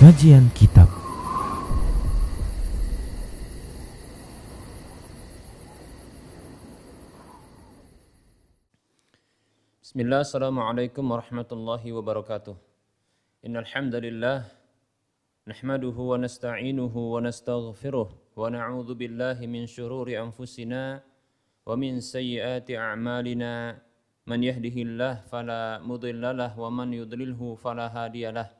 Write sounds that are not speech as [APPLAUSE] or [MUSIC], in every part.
Kajian Kitab Bismillah, Assalamualaikum warahmatullahi wabarakatuh. Innal hamdalillah nahmaduhu wa nasta'inuhu wa nastaghfiruh wa na'udzu billahi min shururi anfusina wa min sayyiati a'malina man yahdihillah fala mudhillalah wa man yudlilhu fala hadiyalah.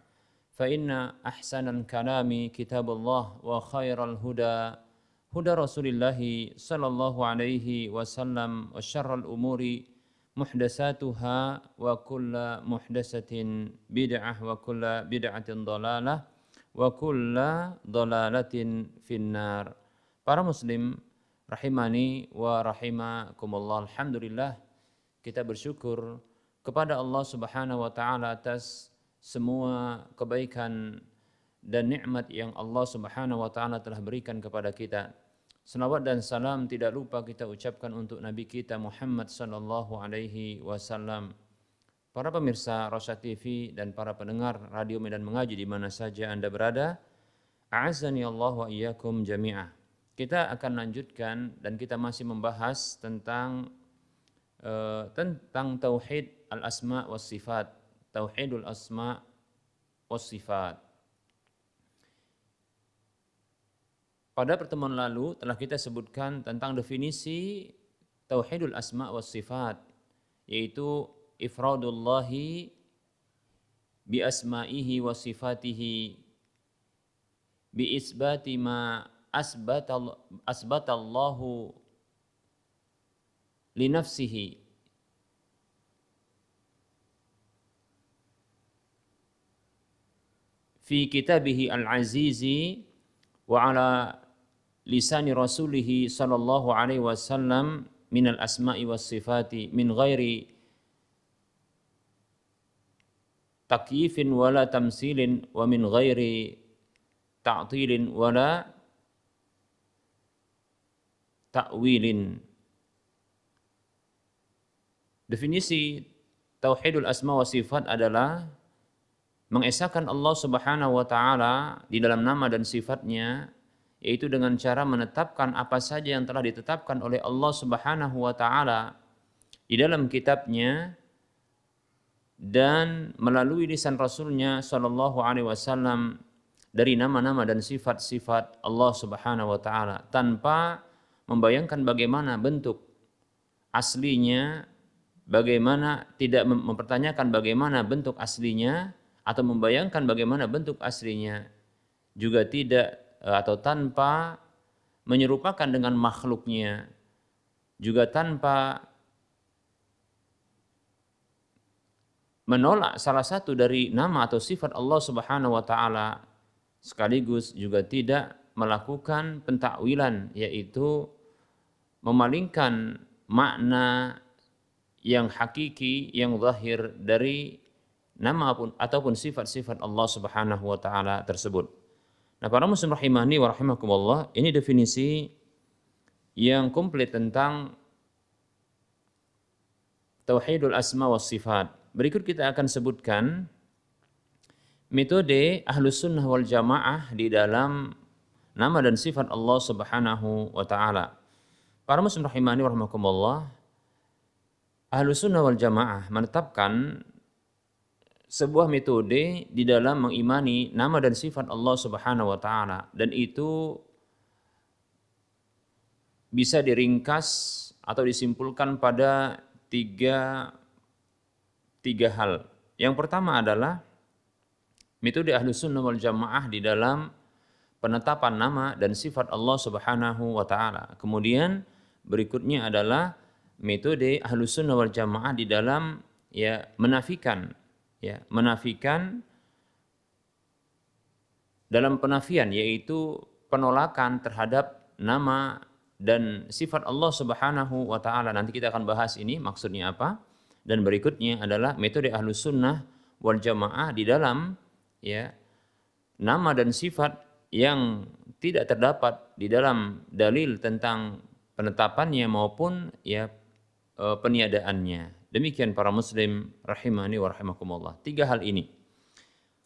فإن أحسن الكلام كتاب الله وخير الهدى هدى رسول الله صلى الله عليه وسلم وشر الأمور محدثاتها وكل محدثة بدعة وكل بدعة ضلالة وكل ضلالة في النار Para muslim rahimani wa rahimakumullah alhamdulillah kita bersyukur kepada Allah Subhanahu wa taala atas semua kebaikan dan nikmat yang Allah Subhanahu wa taala telah berikan kepada kita. Salawat dan salam tidak lupa kita ucapkan untuk nabi kita Muhammad sallallahu alaihi wasallam. Para pemirsa Rosa TV dan para pendengar radio Medan Mengaji di mana saja Anda berada, a'azzani Allah wa iyyakum jami'ah. Kita akan lanjutkan dan kita masih membahas tentang uh, tentang tauhid al-asma was sifat tauhidul asma was sifat. Pada pertemuan lalu telah kita sebutkan tentang definisi tauhidul asma was sifat yaitu ifradullahi bi asma'ihi wa sifatihi bi isbati ma asbatal asbatallahu li nafsihi fi kitabihi al-azizi wa ala lisani rasulih sallallahu alaihi wasallam min al-asma'i was sifati min ghairi takyifin wala tamsilin wa min ghairi ta'tilin wala ta'wilin. Definisi tauhidul asma wa sifat adalah mengesahkan Allah Subhanahu wa taala di dalam nama dan sifatnya yaitu dengan cara menetapkan apa saja yang telah ditetapkan oleh Allah Subhanahu wa taala di dalam kitabnya dan melalui lisan Rasulnya Shallallahu Alaihi Wasallam dari nama-nama dan sifat-sifat Allah Subhanahu Wa Taala tanpa membayangkan bagaimana bentuk aslinya, bagaimana tidak mempertanyakan bagaimana bentuk aslinya, atau membayangkan bagaimana bentuk aslinya. Juga tidak eh, atau tanpa menyerupakan dengan makhluknya. Juga tanpa menolak salah satu dari nama atau sifat Allah Subhanahu wa taala. Sekaligus juga tidak melakukan pentakwilan yaitu memalingkan makna yang hakiki yang zahir dari nama pun ataupun sifat-sifat Allah Subhanahu wa taala tersebut. Nah, para muslim rahimani wa rahimakumullah, ini definisi yang komplit tentang tauhidul asma was sifat. Berikut kita akan sebutkan metode ahlus sunnah wal jamaah di dalam nama dan sifat Allah Subhanahu wa taala. Para muslim rahimani wa rahimakumullah, ahlus sunnah wal jamaah menetapkan sebuah metode di dalam mengimani nama dan sifat Allah Subhanahu wa taala dan itu bisa diringkas atau disimpulkan pada tiga, tiga hal. Yang pertama adalah metode ahlu sunnah wal jamaah di dalam penetapan nama dan sifat Allah subhanahu wa ta'ala. Kemudian berikutnya adalah metode ahlu sunnah wal jamaah di dalam ya menafikan ya menafikan dalam penafian yaitu penolakan terhadap nama dan sifat Allah Subhanahu wa taala. Nanti kita akan bahas ini maksudnya apa. Dan berikutnya adalah metode Ahlus Sunnah wal Jamaah di dalam ya nama dan sifat yang tidak terdapat di dalam dalil tentang penetapannya maupun ya e, peniadaannya. Demikian para muslim rahimani wa rahimakumullah. Tiga hal ini.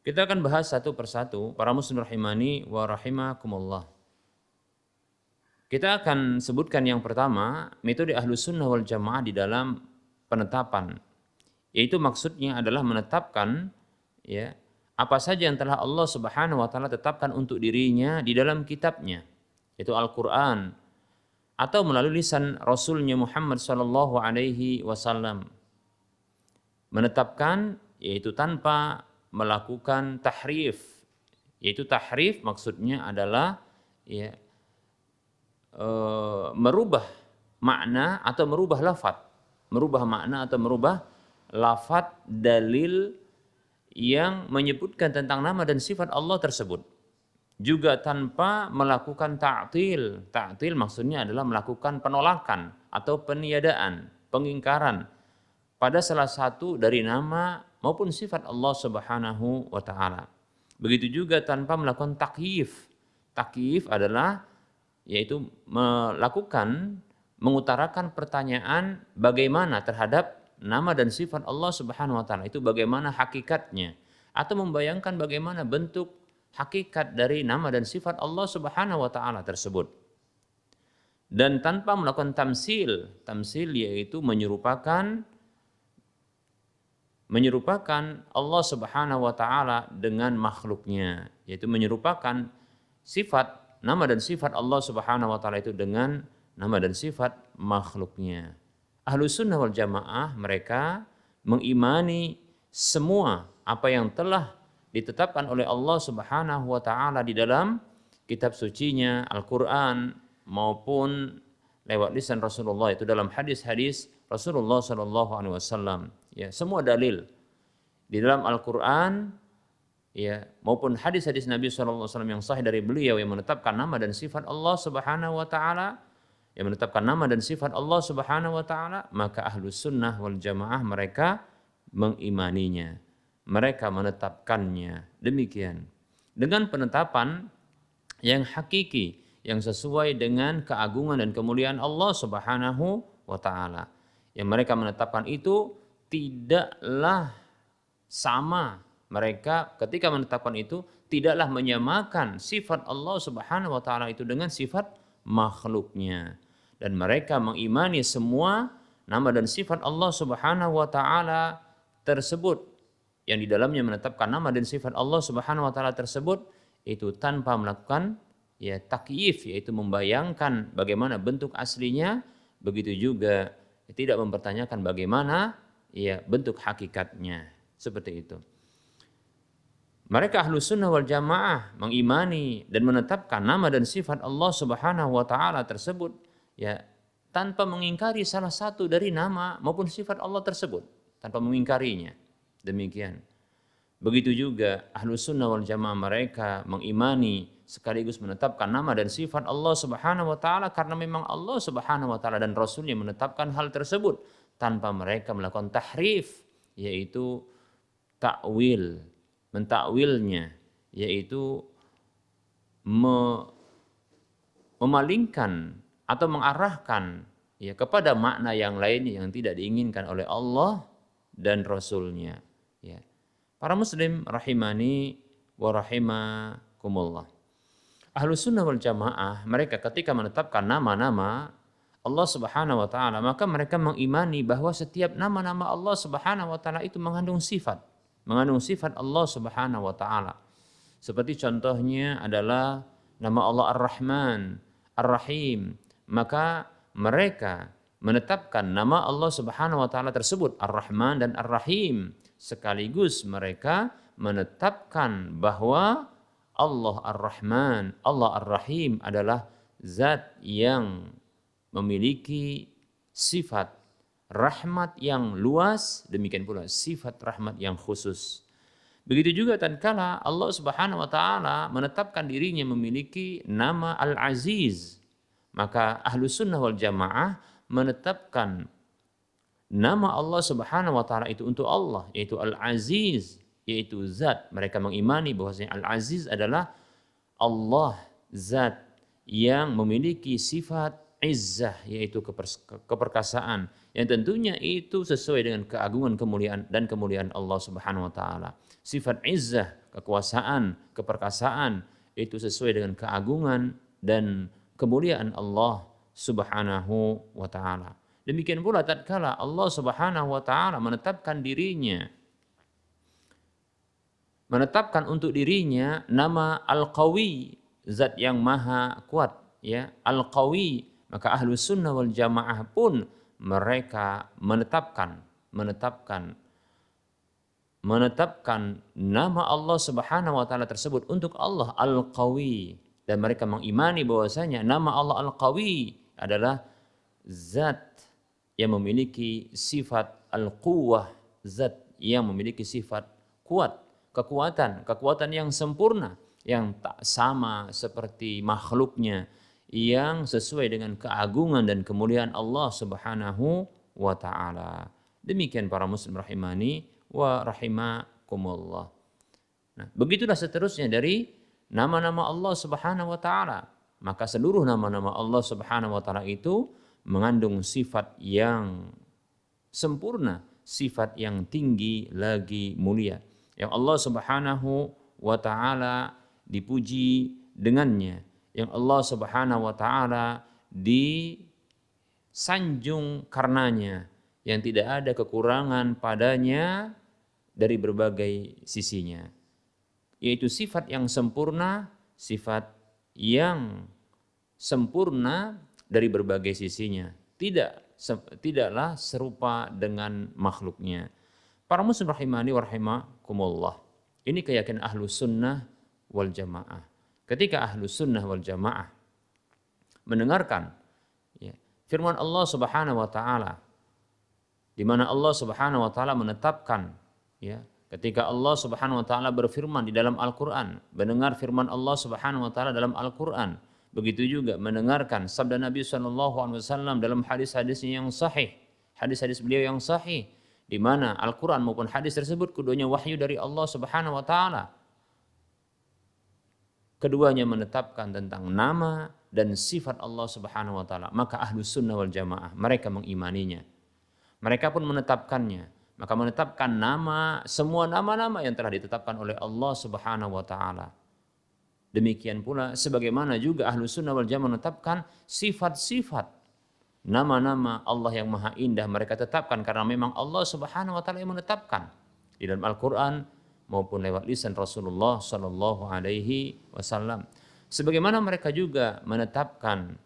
Kita akan bahas satu persatu para muslim rahimani wa rahimakumullah. Kita akan sebutkan yang pertama, metode ahlu sunnah wal jamaah di dalam penetapan. Yaitu maksudnya adalah menetapkan ya apa saja yang telah Allah Subhanahu wa taala tetapkan untuk dirinya di dalam kitabnya, yaitu Al-Qur'an atau melalui lisan Rasulnya Muhammad sallallahu alaihi wasallam. Menetapkan yaitu tanpa melakukan tahrif. Yaitu tahrif maksudnya adalah ya Eh, merubah makna atau merubah lafat, merubah makna atau merubah lafat dalil yang menyebutkan tentang nama dan sifat Allah tersebut. Juga tanpa melakukan ta'til. Ta'til maksudnya adalah melakukan penolakan atau peniadaan, pengingkaran pada salah satu dari nama maupun sifat Allah Subhanahu wa taala. Begitu juga tanpa melakukan takyif. Takyif adalah yaitu melakukan mengutarakan pertanyaan bagaimana terhadap nama dan sifat Allah Subhanahu wa taala itu bagaimana hakikatnya atau membayangkan bagaimana bentuk hakikat dari nama dan sifat Allah Subhanahu wa taala tersebut. Dan tanpa melakukan tamsil, tamsil yaitu menyerupakan menyerupakan Allah Subhanahu wa taala dengan makhluknya, yaitu menyerupakan sifat nama dan sifat Allah Subhanahu wa taala itu dengan nama dan sifat makhluknya. Ahlu sunnah wal jamaah mereka mengimani semua apa yang telah ditetapkan oleh Allah Subhanahu wa taala di dalam kitab sucinya Al-Qur'an maupun lewat lisan Rasulullah itu dalam hadis-hadis Rasulullah sallallahu alaihi wasallam. Ya, semua dalil di dalam Al-Qur'an ya maupun hadis-hadis Nabi SAW yang sahih dari beliau yang menetapkan nama dan sifat Allah Subhanahu wa taala yang menetapkan nama dan sifat Allah Subhanahu wa taala maka ahlu sunnah wal jamaah mereka mengimaninya. Mereka menetapkannya. Demikian. Dengan penetapan yang hakiki yang sesuai dengan keagungan dan kemuliaan Allah Subhanahu wa taala. Yang mereka menetapkan itu tidaklah sama mereka ketika menetapkan itu tidaklah menyamakan sifat Allah Subhanahu wa taala itu dengan sifat makhluknya. Dan mereka mengimani semua nama dan sifat Allah Subhanahu wa taala tersebut. Yang di dalamnya menetapkan nama dan sifat Allah Subhanahu wa taala tersebut itu tanpa melakukan ya takyif yaitu membayangkan bagaimana bentuk aslinya. Begitu juga tidak mempertanyakan bagaimana ya bentuk hakikatnya. Seperti itu. Mereka ahlu sunnah wal jamaah mengimani dan menetapkan nama dan sifat Allah subhanahu wa ta'ala tersebut ya tanpa mengingkari salah satu dari nama maupun sifat Allah tersebut tanpa mengingkarinya. Demikian. Begitu juga ahlu sunnah wal jamaah mereka mengimani sekaligus menetapkan nama dan sifat Allah subhanahu wa ta'ala karena memang Allah subhanahu wa ta'ala dan Rasulnya menetapkan hal tersebut tanpa mereka melakukan tahrif yaitu takwil mentakwilnya yaitu me, memalingkan atau mengarahkan ya kepada makna yang lain yang tidak diinginkan oleh Allah dan Rasulnya ya. Para muslim rahimani wa rahimakumullah. Ahlu sunnah wal jamaah mereka ketika menetapkan nama-nama Allah subhanahu wa ta'ala maka mereka mengimani bahwa setiap nama-nama Allah subhanahu wa ta'ala itu mengandung sifat mengandung sifat Allah Subhanahu wa taala. Seperti contohnya adalah nama Allah Ar-Rahman, Ar-Rahim. Maka mereka menetapkan nama Allah Subhanahu wa taala tersebut Ar-Rahman dan Ar-Rahim sekaligus mereka menetapkan bahwa Allah Ar-Rahman, Allah Ar-Rahim adalah zat yang memiliki sifat rahmat yang luas, demikian pula sifat rahmat yang khusus. Begitu juga tatkala Allah Subhanahu wa taala menetapkan dirinya memiliki nama Al-Aziz, maka ahlu sunnah wal jamaah menetapkan nama Allah Subhanahu wa taala itu untuk Allah yaitu Al-Aziz yaitu zat mereka mengimani bahwasanya Al-Aziz adalah Allah zat yang memiliki sifat izzah yaitu keperkasaan yang tentunya itu sesuai dengan keagungan kemuliaan dan kemuliaan Allah Subhanahu wa taala. Sifat izzah, kekuasaan, keperkasaan itu sesuai dengan keagungan dan kemuliaan Allah Subhanahu wa taala. Demikian pula tatkala Allah Subhanahu wa taala menetapkan dirinya menetapkan untuk dirinya nama Al-Qawi, zat yang maha kuat, ya, Al-Qawi maka ahlu sunnah wal jamaah pun mereka menetapkan, menetapkan, menetapkan nama Allah Subhanahu wa taala tersebut untuk Allah Al-Qawi. Dan mereka mengimani bahwasanya nama Allah Al-Qawi adalah zat yang memiliki sifat al-quwwah, zat yang memiliki sifat kuat, kekuatan, kekuatan yang sempurna yang tak sama seperti makhluknya yang sesuai dengan keagungan dan kemuliaan Allah Subhanahu wa taala. Demikian para muslim rahimani wa rahimakumullah. Nah, begitulah seterusnya dari nama-nama Allah Subhanahu wa taala. Maka seluruh nama-nama Allah Subhanahu wa taala itu mengandung sifat yang sempurna, sifat yang tinggi lagi mulia. Yang Allah Subhanahu wa taala dipuji dengannya yang Allah Subhanahu wa taala disanjung karenanya yang tidak ada kekurangan padanya dari berbagai sisinya yaitu sifat yang sempurna sifat yang sempurna dari berbagai sisinya. Tidak tidaklah serupa dengan makhluknya. Para muslim rahimani wa rahimakumullah ini keyakinan ahlu sunnah wal jamaah ketika ahlu sunnah wal jamaah mendengarkan ya, firman Allah subhanahu wa ta'ala di mana Allah subhanahu wa ta'ala menetapkan ya ketika Allah subhanahu wa ta'ala berfirman di dalam Al-Quran mendengar firman Allah subhanahu wa ta'ala dalam Al-Quran begitu juga mendengarkan sabda Nabi SAW dalam hadis-hadisnya yang sahih hadis-hadis beliau yang sahih di mana Al-Quran maupun hadis tersebut keduanya wahyu dari Allah subhanahu wa ta'ala keduanya menetapkan tentang nama dan sifat Allah Subhanahu wa taala, maka ahlu sunnah wal jamaah mereka mengimaninya. Mereka pun menetapkannya. Maka menetapkan nama semua nama-nama yang telah ditetapkan oleh Allah Subhanahu wa taala. Demikian pula sebagaimana juga ahlu sunnah wal jamaah menetapkan sifat-sifat nama-nama Allah yang maha indah mereka tetapkan karena memang Allah Subhanahu wa taala yang menetapkan. Di dalam Al-Qur'an maupun lewat lisan Rasulullah Shallallahu Alaihi Wasallam. Sebagaimana mereka juga menetapkan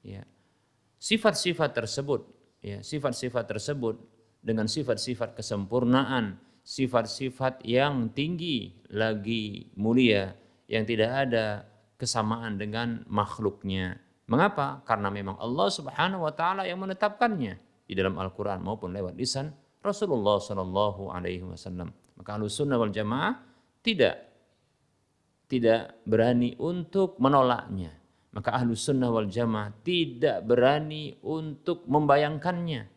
ya, sifat-sifat tersebut, ya, sifat-sifat tersebut dengan sifat-sifat kesempurnaan, sifat-sifat yang tinggi lagi mulia yang tidak ada kesamaan dengan makhluknya. Mengapa? Karena memang Allah Subhanahu wa taala yang menetapkannya di dalam Al-Qur'an maupun lewat lisan Rasulullah Shallallahu alaihi wasallam. Maka ahlu sunnah wal jamaah tidak tidak berani untuk menolaknya. Maka ahlu sunnah wal jamaah tidak berani untuk membayangkannya.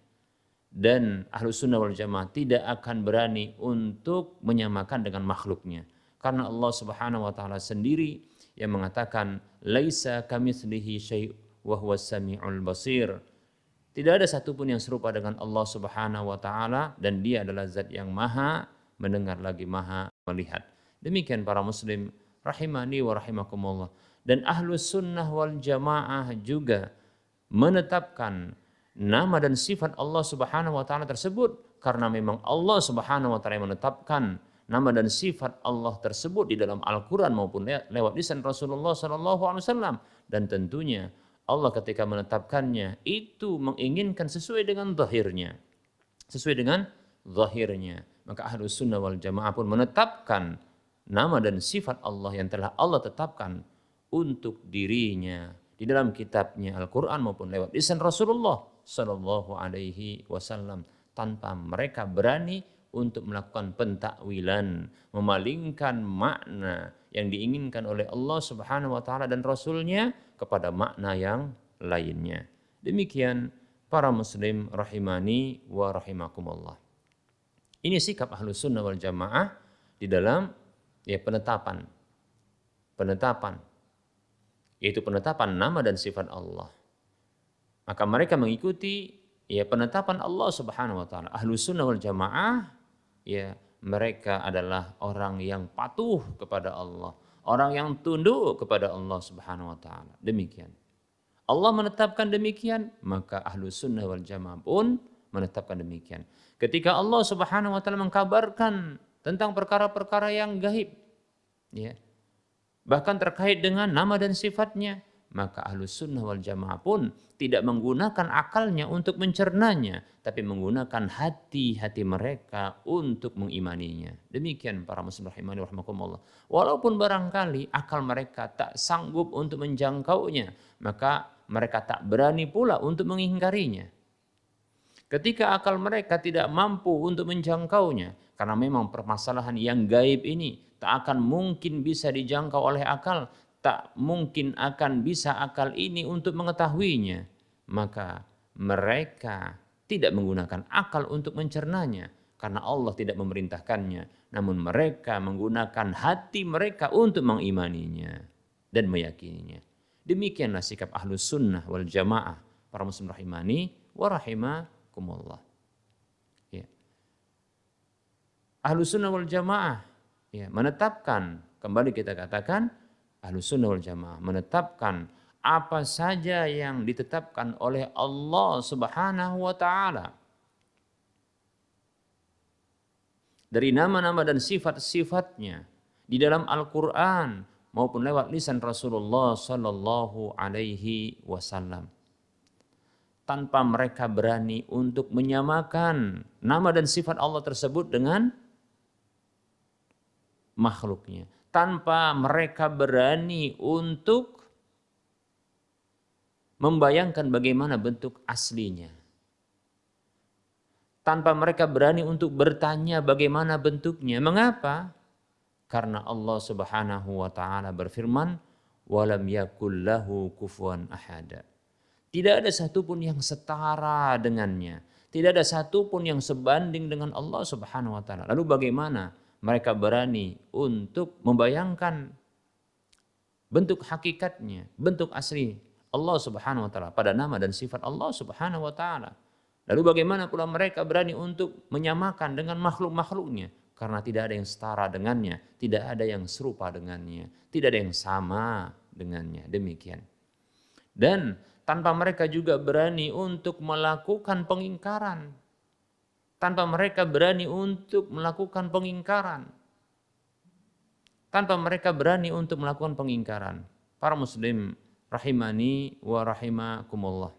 Dan ahlu sunnah wal jamaah tidak akan berani untuk menyamakan dengan makhluknya. Karena Allah subhanahu wa ta'ala sendiri yang mengatakan, Laisa kamitslihi syai' wa huwa sami'ul basir. Tidak ada satupun yang serupa dengan Allah subhanahu wa ta'ala dan dia adalah zat yang maha mendengar lagi maha melihat. Demikian para muslim rahimani wa rahimakumullah. Dan ahlu sunnah wal jamaah juga menetapkan nama dan sifat Allah subhanahu wa ta'ala tersebut karena memang Allah subhanahu wa ta'ala yang menetapkan nama dan sifat Allah tersebut di dalam Al-Quran maupun lewat lisan Rasulullah SAW dan tentunya Allah ketika menetapkannya itu menginginkan sesuai dengan zahirnya sesuai dengan zahirnya maka ahlus sunnah wal jamaah pun menetapkan nama dan sifat Allah yang telah Allah tetapkan untuk dirinya di dalam kitabnya Al-Quran maupun lewat lisan Rasulullah Sallallahu Alaihi Wasallam tanpa mereka berani untuk melakukan pentakwilan, memalingkan makna yang diinginkan oleh Allah Subhanahu wa taala dan rasulnya kepada makna yang lainnya. Demikian para muslim rahimani wa rahimakumullah. Ini sikap ahlu sunnah wal jamaah di dalam ya penetapan. Penetapan. Yaitu penetapan nama dan sifat Allah. Maka mereka mengikuti ya penetapan Allah Subhanahu wa taala. Ahlu sunnah wal jamaah ya mereka adalah orang yang patuh kepada Allah, orang yang tunduk kepada Allah Subhanahu wa taala. Demikian. Allah menetapkan demikian, maka ahlu sunnah wal jamaah pun menetapkan demikian. Ketika Allah Subhanahu wa taala mengkabarkan tentang perkara-perkara yang gaib, ya. Bahkan terkait dengan nama dan sifatnya, maka ahlus sunnah wal jamaah pun tidak menggunakan akalnya untuk mencernanya, tapi menggunakan hati-hati mereka untuk mengimaninya. Demikian para muslim rahimani rahmakumullah. Walaupun barangkali akal mereka tak sanggup untuk menjangkaunya, maka mereka tak berani pula untuk mengingkarinya. Ketika akal mereka tidak mampu untuk menjangkaunya, karena memang permasalahan yang gaib ini tak akan mungkin bisa dijangkau oleh akal, tak mungkin akan bisa akal ini untuk mengetahuinya, maka mereka tidak menggunakan akal untuk mencernanya karena Allah tidak memerintahkannya, namun mereka menggunakan hati mereka untuk mengimaninya dan meyakininya. Demikianlah sikap ahlus sunnah wal jamaah para muslim rahimani wa rahimakumullah. Ya. Ahlus sunnah wal jamaah ya, menetapkan kembali kita katakan Ahlussunnah wal Jamaah menetapkan apa saja yang ditetapkan oleh Allah Subhanahu wa taala dari nama-nama dan sifat-sifatnya di dalam Al-Qur'an maupun lewat lisan Rasulullah sallallahu alaihi wasallam tanpa mereka berani untuk menyamakan nama dan sifat Allah tersebut dengan makhluknya tanpa mereka berani untuk membayangkan bagaimana bentuk aslinya. Tanpa mereka berani untuk bertanya bagaimana bentuknya. Mengapa? Karena Allah Subhanahu wa taala berfirman, "Walam yakul lahu kufuwan ahada." Tidak ada satupun yang setara dengannya. Tidak ada satupun yang sebanding dengan Allah Subhanahu wa taala. Lalu bagaimana mereka berani untuk membayangkan bentuk hakikatnya, bentuk asli Allah Subhanahu wa taala pada nama dan sifat Allah Subhanahu wa taala. Lalu bagaimana pula mereka berani untuk menyamakan dengan makhluk-makhluknya? Karena tidak ada yang setara dengannya, tidak ada yang serupa dengannya, tidak ada yang sama dengannya. Demikian. Dan tanpa mereka juga berani untuk melakukan pengingkaran tanpa mereka berani untuk melakukan pengingkaran. Tanpa mereka berani untuk melakukan pengingkaran. Para muslim rahimani wa rahimakumullah.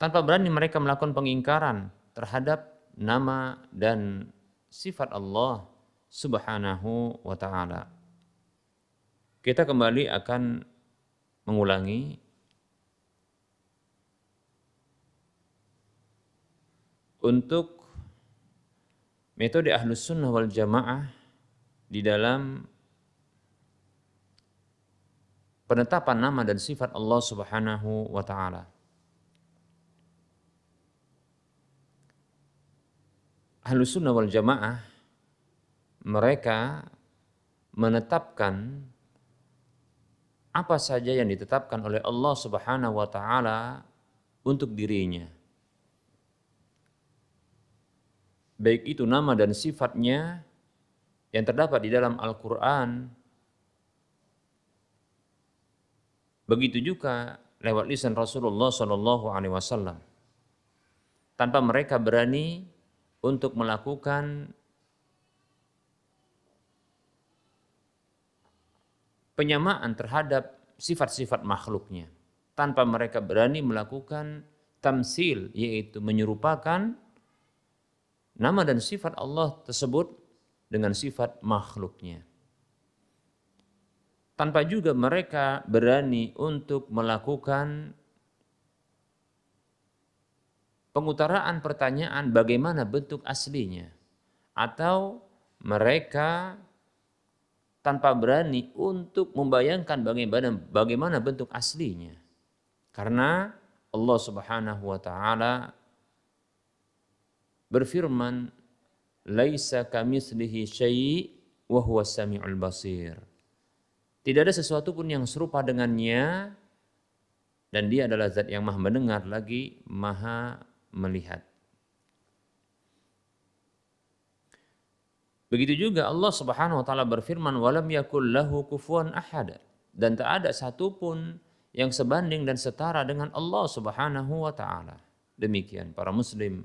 Tanpa berani mereka melakukan pengingkaran terhadap nama dan sifat Allah Subhanahu wa taala. Kita kembali akan mengulangi untuk metode ahlus sunnah wal jamaah di dalam penetapan nama dan sifat Allah subhanahu wa ta'ala. Ahlus sunnah wal jamaah mereka menetapkan apa saja yang ditetapkan oleh Allah Subhanahu wa taala untuk dirinya baik itu nama dan sifatnya yang terdapat di dalam Al-Quran, begitu juga lewat lisan Rasulullah Shallallahu Alaihi Wasallam. Tanpa mereka berani untuk melakukan penyamaan terhadap sifat-sifat makhluknya tanpa mereka berani melakukan tamsil yaitu menyerupakan nama dan sifat Allah tersebut dengan sifat makhluknya. Tanpa juga mereka berani untuk melakukan pengutaraan pertanyaan bagaimana bentuk aslinya atau mereka tanpa berani untuk membayangkan bagaimana bagaimana bentuk aslinya. Karena Allah Subhanahu wa taala berfirman laisa kamitslihi syai' wa huwa samiul basir. Tidak ada sesuatu pun yang serupa dengannya dan dia adalah zat yang maha mendengar lagi maha melihat. Begitu juga Allah Subhanahu wa taala berfirman walam yakul lahu kufuwan ahad dan tak ada satupun yang sebanding dan setara dengan Allah Subhanahu wa taala. Demikian para muslim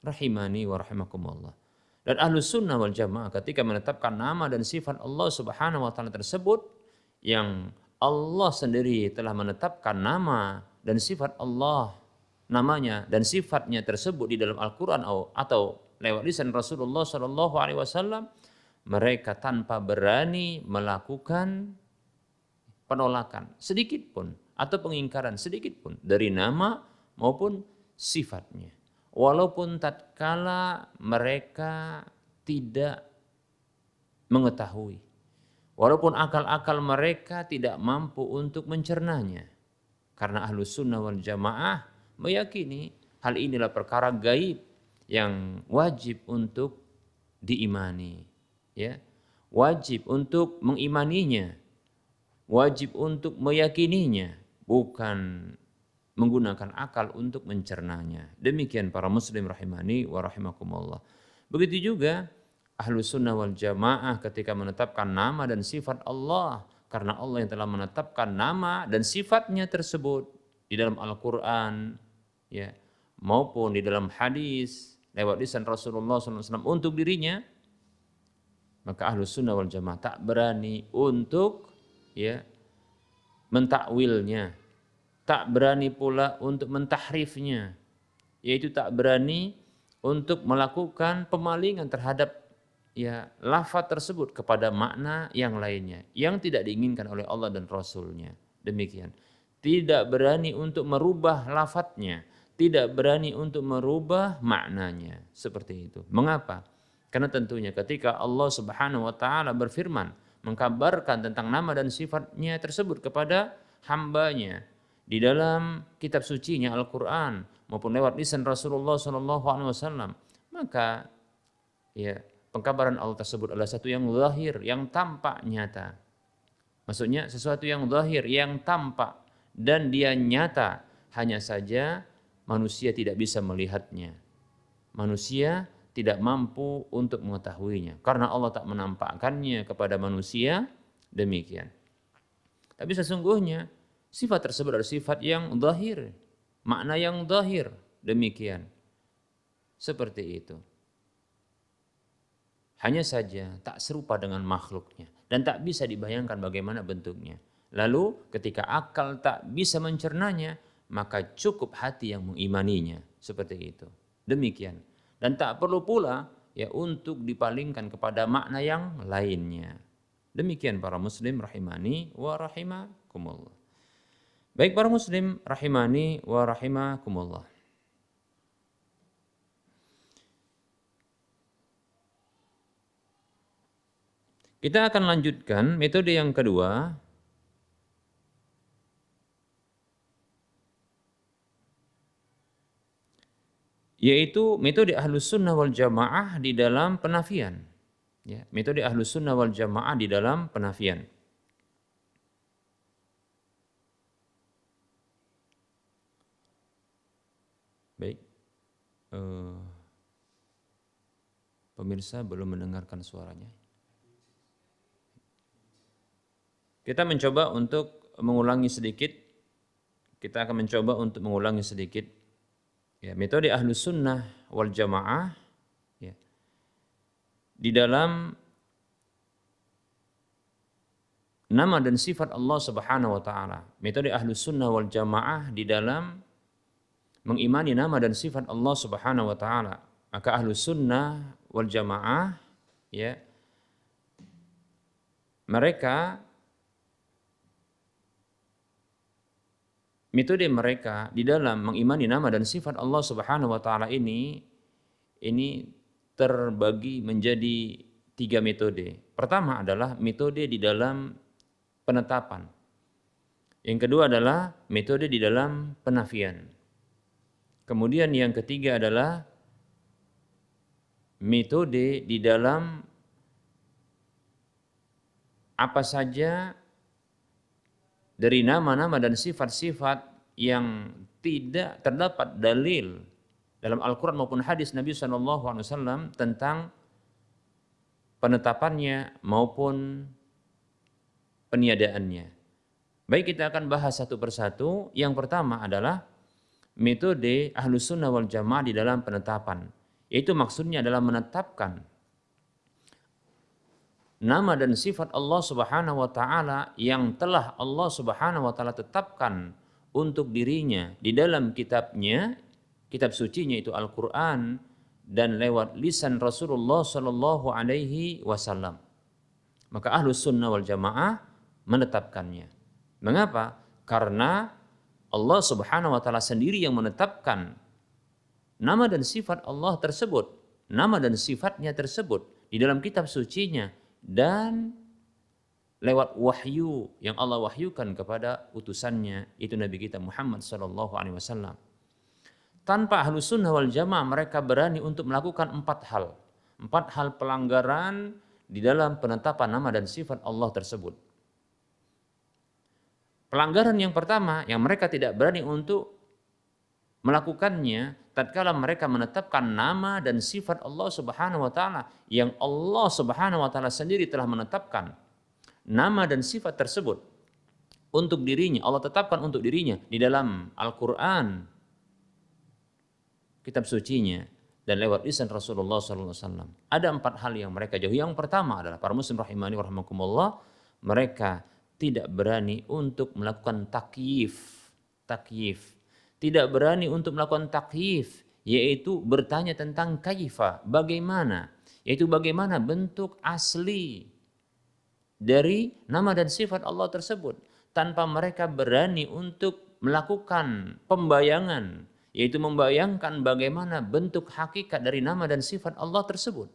rahimani wa rahimakumullah. Dan ahlu sunnah wal jamaah ketika menetapkan nama dan sifat Allah subhanahu wa ta'ala tersebut yang Allah sendiri telah menetapkan nama dan sifat Allah namanya dan sifatnya tersebut di dalam Al-Quran atau lewat lisan Rasulullah Shallallahu Alaihi Wasallam mereka tanpa berani melakukan penolakan sedikit pun atau pengingkaran sedikit pun dari nama maupun sifatnya. Walaupun tatkala mereka tidak mengetahui walaupun akal-akal mereka tidak mampu untuk mencernanya karena ahlu sunnah wal jamaah meyakini hal inilah perkara gaib yang wajib untuk diimani ya wajib untuk mengimaninya wajib untuk meyakininya bukan menggunakan akal untuk mencernanya. Demikian para muslim rahimani wa rahimakumullah. Begitu juga ahlu sunnah wal jamaah ketika menetapkan nama dan sifat Allah. Karena Allah yang telah menetapkan nama dan sifatnya tersebut di dalam Al-Quran ya maupun di dalam hadis lewat lisan Rasulullah SAW untuk dirinya maka ahlu sunnah wal jamaah tak berani untuk ya mentakwilnya tak berani pula untuk mentahrifnya, yaitu tak berani untuk melakukan pemalingan terhadap ya lafaz tersebut kepada makna yang lainnya yang tidak diinginkan oleh Allah dan Rasulnya. Demikian. Tidak berani untuk merubah lafadznya, tidak berani untuk merubah maknanya. Seperti itu. Mengapa? Karena tentunya ketika Allah Subhanahu wa taala berfirman mengkabarkan tentang nama dan sifatnya tersebut kepada hambanya di dalam kitab sucinya Al-Quran maupun lewat lisan Rasulullah SAW maka ya pengkabaran Allah tersebut adalah satu yang lahir yang tampak nyata maksudnya sesuatu yang lahir yang tampak dan dia nyata hanya saja manusia tidak bisa melihatnya manusia tidak mampu untuk mengetahuinya karena Allah tak menampakkannya kepada manusia demikian tapi sesungguhnya Sifat tersebut adalah sifat yang zahir, makna yang zahir. Demikian. Seperti itu. Hanya saja tak serupa dengan makhluknya dan tak bisa dibayangkan bagaimana bentuknya. Lalu ketika akal tak bisa mencernanya, maka cukup hati yang mengimaninya. Seperti itu. Demikian. Dan tak perlu pula ya untuk dipalingkan kepada makna yang lainnya. Demikian para muslim rahimani wa rahimakumullah. Baik para muslim rahimani wa rahimakumullah. Kita akan lanjutkan metode yang kedua yaitu metode ahlus sunnah wal jamaah di dalam penafian. Ya, metode ahlus sunnah wal jamaah di dalam penafian. Baik. Uh, pemirsa belum mendengarkan suaranya. Kita mencoba untuk mengulangi sedikit. Kita akan mencoba untuk mengulangi sedikit. Ya, metode ahlus sunnah wal jamaah di dalam nama dan sifat Allah Subhanahu wa taala. Metode Ahlus Sunnah wal Jamaah di dalam mengimani nama dan sifat Allah Subhanahu wa taala. Maka Ahlus Sunnah wal Jamaah ya mereka metode mereka di dalam mengimani nama dan sifat Allah Subhanahu wa taala ini ini terbagi menjadi tiga metode. Pertama adalah metode di dalam penetapan. Yang kedua adalah metode di dalam penafian. Kemudian yang ketiga adalah metode di dalam apa saja dari nama-nama dan sifat-sifat yang tidak terdapat dalil dalam Al-Quran maupun hadis Nabi SAW tentang penetapannya maupun peniadaannya. Baik kita akan bahas satu persatu. Yang pertama adalah metode ahlus sunnah wal jamaah di dalam penetapan. Yaitu maksudnya adalah menetapkan nama dan sifat Allah Subhanahu wa taala yang telah Allah Subhanahu wa taala tetapkan untuk dirinya di dalam kitabnya, kitab sucinya itu Al-Qur'an dan lewat lisan Rasulullah Shallallahu alaihi wasallam. Maka ahlus sunnah wal jamaah menetapkannya. Mengapa? Karena Allah Subhanahu wa taala sendiri yang menetapkan nama dan sifat Allah tersebut, nama dan sifatnya tersebut di dalam kitab sucinya dan lewat wahyu yang Allah wahyukan kepada utusannya itu Nabi kita Muhammad sallallahu alaihi wasallam. Tanpa ahlu sunnah wal jamaah mereka berani untuk melakukan empat hal. Empat hal pelanggaran di dalam penetapan nama dan sifat Allah tersebut. Pelanggaran yang pertama yang mereka tidak berani untuk melakukannya tatkala mereka menetapkan nama dan sifat Allah Subhanahu wa taala yang Allah Subhanahu wa taala sendiri telah menetapkan nama dan sifat tersebut untuk dirinya Allah tetapkan untuk dirinya di dalam Al-Qur'an kitab sucinya dan lewat lisan Rasulullah SAW. Ada empat hal yang mereka jauhi. Yang pertama adalah para muslim rahimani warahmatullah mereka tidak berani untuk melakukan takyif. Takyif. Tidak berani untuk melakukan takyif, yaitu bertanya tentang kaifa, bagaimana, yaitu bagaimana bentuk asli dari nama dan sifat Allah tersebut tanpa mereka berani untuk melakukan pembayangan yaitu membayangkan bagaimana bentuk hakikat dari nama dan sifat Allah tersebut.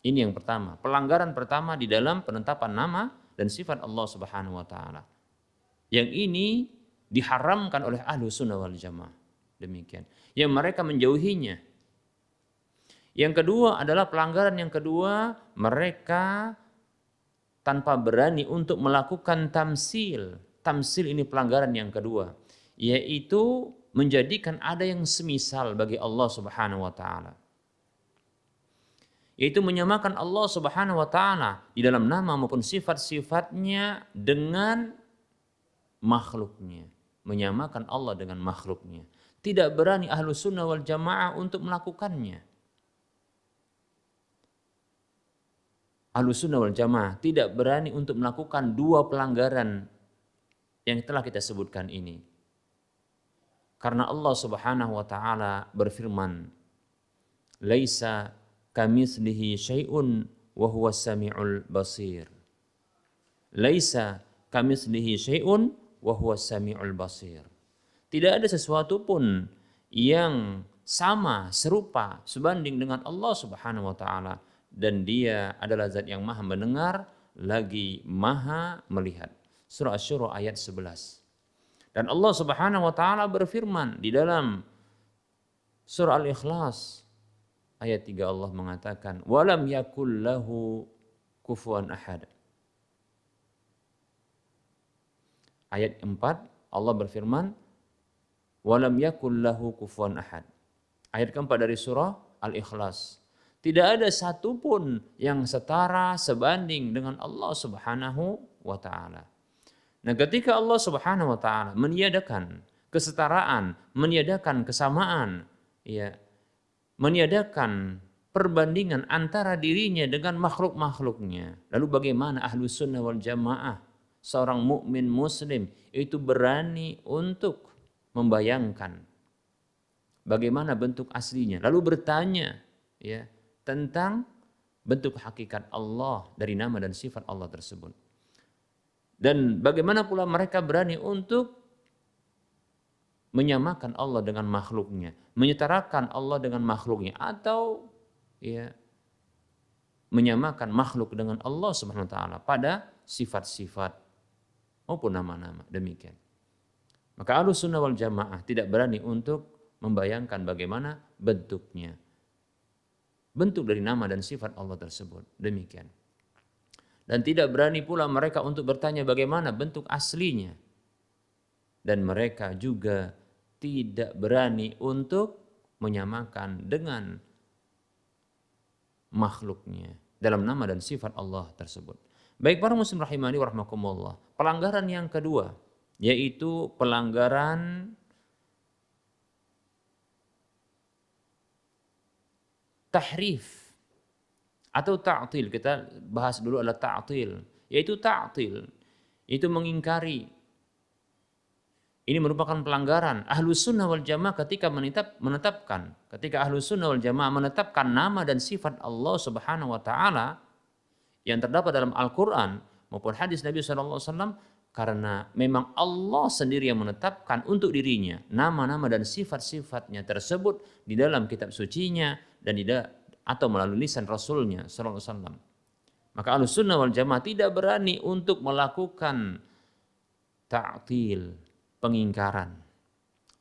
Ini yang pertama, pelanggaran pertama di dalam penetapan nama dan sifat Allah Subhanahu wa taala. Yang ini diharamkan oleh ahlu sunnah wal jamaah. Demikian. Yang mereka menjauhinya. Yang kedua adalah pelanggaran yang kedua, mereka tanpa berani untuk melakukan tamsil. Tamsil ini pelanggaran yang kedua, yaitu menjadikan ada yang semisal bagi Allah Subhanahu wa taala yaitu menyamakan Allah Subhanahu wa taala di dalam nama maupun sifat-sifatnya dengan makhluknya, menyamakan Allah dengan makhluknya. Tidak berani ahlu sunnah wal jamaah untuk melakukannya. Ahlu sunnah wal jamaah tidak berani untuk melakukan dua pelanggaran yang telah kita sebutkan ini. Karena Allah Subhanahu wa taala berfirman, "Laisa kamislihi syai'un wa huwa samiul basir. Laisa kamislihi syai'un wa samiul basir. Tidak ada sesuatu pun yang sama, serupa, sebanding dengan Allah Subhanahu wa taala dan dia adalah zat yang maha mendengar lagi maha melihat. Surah Asy-Syura ayat 11. Dan Allah Subhanahu wa taala berfirman di dalam surah Al-Ikhlas ayat 3 Allah mengatakan walam yakul lahu kufuwan ahad. Ayat 4 Allah berfirman walam yakul lahu kufuwan ahad. Ayat keempat dari surah Al-Ikhlas. Tidak ada satupun yang setara sebanding dengan Allah Subhanahu wa taala. Nah, ketika Allah Subhanahu wa taala meniadakan kesetaraan, meniadakan kesamaan, ya, meniadakan perbandingan antara dirinya dengan makhluk-makhluknya. Lalu bagaimana ahlu sunnah wal jamaah, seorang mukmin muslim itu berani untuk membayangkan bagaimana bentuk aslinya. Lalu bertanya ya tentang bentuk hakikat Allah dari nama dan sifat Allah tersebut. Dan bagaimana pula mereka berani untuk menyamakan Allah dengan makhluknya, menyetarakan Allah dengan makhluknya atau ya menyamakan makhluk dengan Allah Subhanahu wa taala pada sifat-sifat maupun nama-nama demikian. Maka Ahlus Sunnah wal Jamaah tidak berani untuk membayangkan bagaimana bentuknya. Bentuk dari nama dan sifat Allah tersebut. Demikian. Dan tidak berani pula mereka untuk bertanya bagaimana bentuk aslinya. Dan mereka juga tidak berani untuk menyamakan dengan makhluknya dalam nama dan sifat Allah tersebut. Baik para muslim rahimani wa. Pelanggaran yang kedua yaitu pelanggaran tahrif atau ta'til. Kita bahas dulu adalah ta'til, yaitu ta'til. Itu mengingkari ini merupakan pelanggaran. Ahlus sunnah wal jamaah ketika menetap, menetapkan, ketika ahlus sunnah wal jamaah menetapkan nama dan sifat Allah subhanahu wa ta'ala yang terdapat dalam Al-Quran maupun hadis Nabi SAW karena memang Allah sendiri yang menetapkan untuk dirinya nama-nama dan sifat-sifatnya tersebut di dalam kitab sucinya dan tidak atau melalui lisan Rasulnya SAW. Maka ahlus sunnah wal jamaah tidak berani untuk melakukan ta'til, pengingkaran,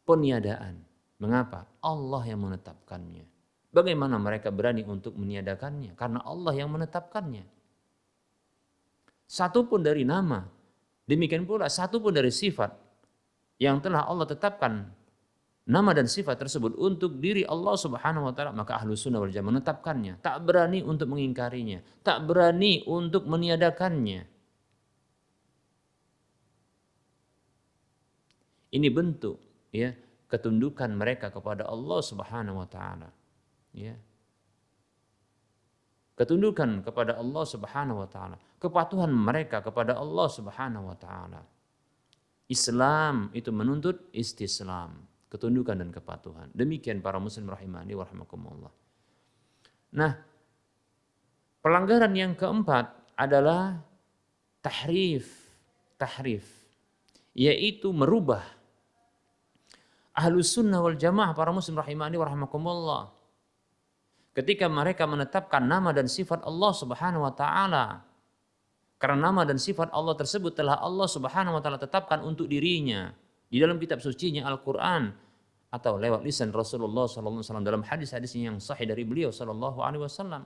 peniadaan. Mengapa? Allah yang menetapkannya. Bagaimana mereka berani untuk meniadakannya? Karena Allah yang menetapkannya. Satu pun dari nama, demikian pula satu pun dari sifat yang telah Allah tetapkan nama dan sifat tersebut untuk diri Allah Subhanahu wa taala maka ahlu sunnah wal jamaah menetapkannya tak berani untuk mengingkarinya tak berani untuk meniadakannya Ini bentuk ya ketundukan mereka kepada Allah Subhanahu wa taala. Ya. Ketundukan kepada Allah Subhanahu wa taala, kepatuhan mereka kepada Allah Subhanahu wa taala. Islam itu menuntut istislam, ketundukan dan kepatuhan. Demikian para muslim rahimani wa rahimakumullah. Nah, pelanggaran yang keempat adalah tahrif, tahrif, yaitu merubah ahlus sunnah wal jamaah para muslim rahimani wa rahmakumullah. Ketika mereka menetapkan nama dan sifat Allah subhanahu wa ta'ala. Karena nama dan sifat Allah tersebut telah Allah subhanahu wa ta'ala tetapkan untuk dirinya. Di dalam kitab sucinya Al-Quran. Atau lewat lisan Rasulullah SAW dalam hadis-hadis yang sahih dari beliau SAW.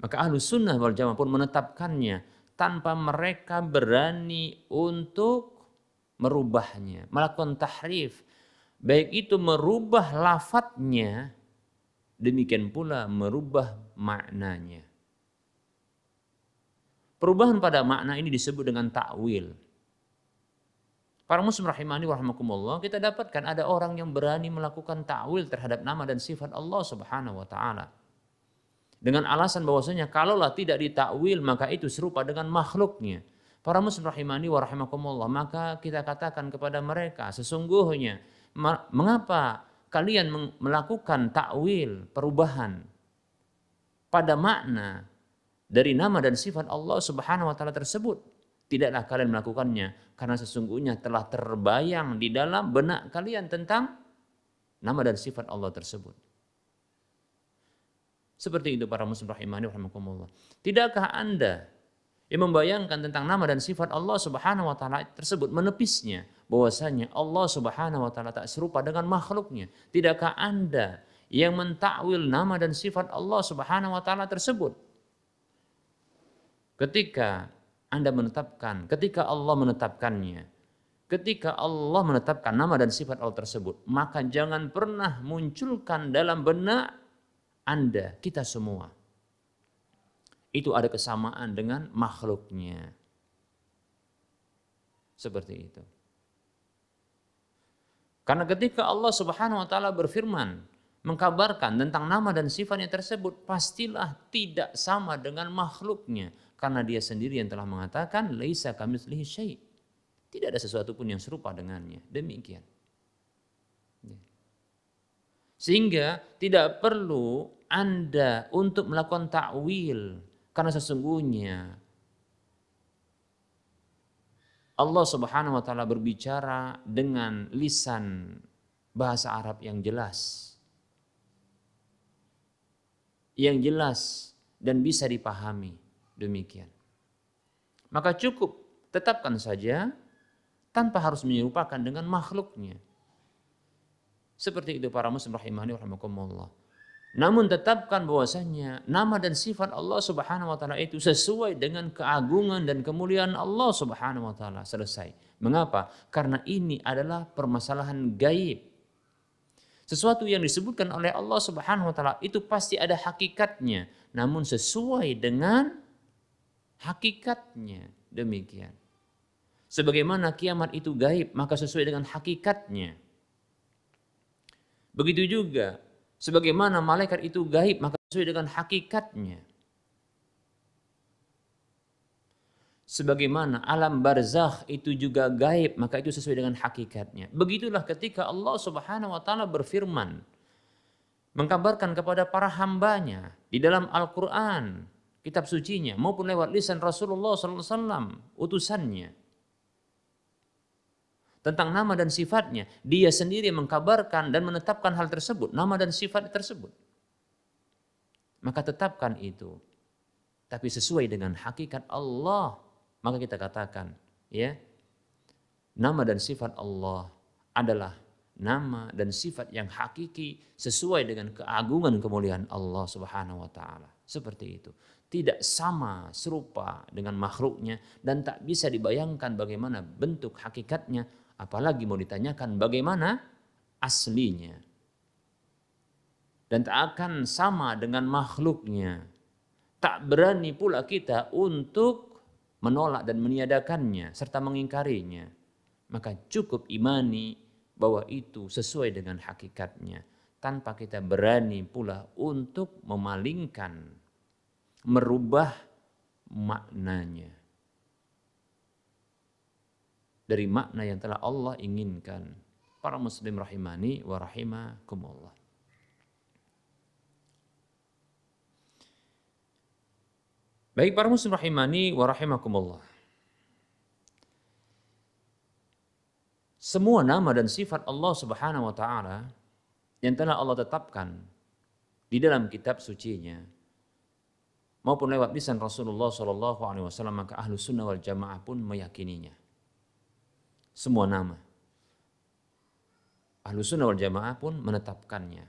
Maka ahlus sunnah wal jamaah pun menetapkannya tanpa mereka berani untuk merubahnya, melakukan tahrif, baik itu merubah lafadznya demikian pula merubah maknanya. Perubahan pada makna ini disebut dengan takwil. Para muslim rahimani warahmatullah kita dapatkan ada orang yang berani melakukan takwil terhadap nama dan sifat Allah Subhanahu wa taala. Dengan alasan bahwasanya kalaulah tidak ditakwil maka itu serupa dengan makhluknya. Para muslim rahimani warahmatullah maka kita katakan kepada mereka sesungguhnya mengapa kalian melakukan takwil, perubahan pada makna dari nama dan sifat Allah Subhanahu wa taala tersebut? Tidaklah kalian melakukannya karena sesungguhnya telah terbayang di dalam benak kalian tentang nama dan sifat Allah tersebut. Seperti itu para muslim rahimani rahimakumullah. Tidakkah Anda yang membayangkan tentang nama dan sifat Allah Subhanahu wa taala tersebut menepisnya bahwasanya Allah Subhanahu wa taala tak serupa dengan makhluknya. Tidakkah Anda yang mentakwil nama dan sifat Allah Subhanahu wa taala tersebut? Ketika Anda menetapkan, ketika Allah menetapkannya, ketika Allah menetapkan nama dan sifat Allah tersebut, maka jangan pernah munculkan dalam benak Anda, kita semua itu ada kesamaan dengan makhluknya. Seperti itu. Karena ketika Allah Subhanahu wa taala berfirman mengkabarkan tentang nama dan sifatnya tersebut pastilah tidak sama dengan makhluknya karena dia sendiri yang telah mengatakan laisa kamitslihi syai. Tidak ada sesuatu pun yang serupa dengannya. Demikian. Ya. Sehingga tidak perlu Anda untuk melakukan takwil karena sesungguhnya Allah Subhanahu wa taala berbicara dengan lisan bahasa Arab yang jelas. Yang jelas dan bisa dipahami. Demikian. Maka cukup tetapkan saja tanpa harus menyerupakan dengan makhluknya. Seperti itu para muslim rahimahni rahimakumullah. Namun tetapkan bahwasanya nama dan sifat Allah Subhanahu wa taala itu sesuai dengan keagungan dan kemuliaan Allah Subhanahu wa taala. Selesai. Mengapa? Karena ini adalah permasalahan gaib. Sesuatu yang disebutkan oleh Allah Subhanahu wa taala itu pasti ada hakikatnya, namun sesuai dengan hakikatnya. Demikian. Sebagaimana kiamat itu gaib, maka sesuai dengan hakikatnya. Begitu juga Sebagaimana malaikat itu gaib maka sesuai dengan hakikatnya. Sebagaimana alam barzakh itu juga gaib maka itu sesuai dengan hakikatnya. Begitulah ketika Allah Subhanahu wa taala berfirman mengkabarkan kepada para hambanya di dalam Al-Qur'an, kitab sucinya maupun lewat lisan Rasulullah SAW, utusannya tentang nama dan sifatnya. Dia sendiri mengkabarkan dan menetapkan hal tersebut, nama dan sifat tersebut. Maka tetapkan itu. Tapi sesuai dengan hakikat Allah, maka kita katakan, ya, nama dan sifat Allah adalah nama dan sifat yang hakiki sesuai dengan keagungan kemuliaan Allah Subhanahu wa taala. Seperti itu. Tidak sama serupa dengan makhluknya dan tak bisa dibayangkan bagaimana bentuk hakikatnya Apalagi mau ditanyakan bagaimana aslinya. Dan tak akan sama dengan makhluknya. Tak berani pula kita untuk menolak dan meniadakannya serta mengingkarinya. Maka cukup imani bahwa itu sesuai dengan hakikatnya. Tanpa kita berani pula untuk memalingkan, merubah maknanya dari makna yang telah Allah inginkan. Para muslim rahimani wa rahimakumullah. Baik para muslim rahimani wa rahimakumullah. Semua nama dan sifat Allah Subhanahu wa taala yang telah Allah tetapkan di dalam kitab sucinya maupun lewat lisan Rasulullah Shallallahu alaihi wasallam maka ahlu sunnah wal jamaah pun meyakininya semua nama. Ahlu sunnah wal jamaah pun menetapkannya.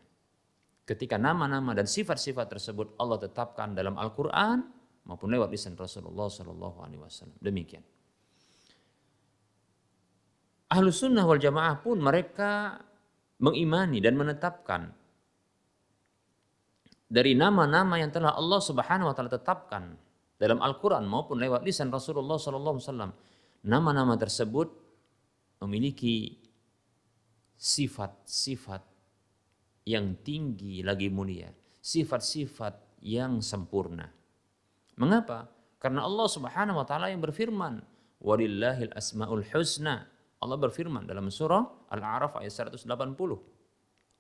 Ketika nama-nama dan sifat-sifat tersebut Allah tetapkan dalam Al-Quran maupun lewat lisan Rasulullah Sallallahu Alaihi Wasallam. Demikian. Ahlu sunnah wal jamaah pun mereka mengimani dan menetapkan dari nama-nama yang telah Allah Subhanahu wa taala tetapkan dalam Al-Qur'an maupun lewat lisan Rasulullah sallallahu alaihi wasallam. Nama-nama tersebut memiliki sifat-sifat yang tinggi lagi mulia, sifat-sifat yang sempurna. Mengapa? Karena Allah Subhanahu wa taala yang berfirman, "Walillahil asmaul husna." Allah berfirman dalam surah Al-A'raf ayat 180.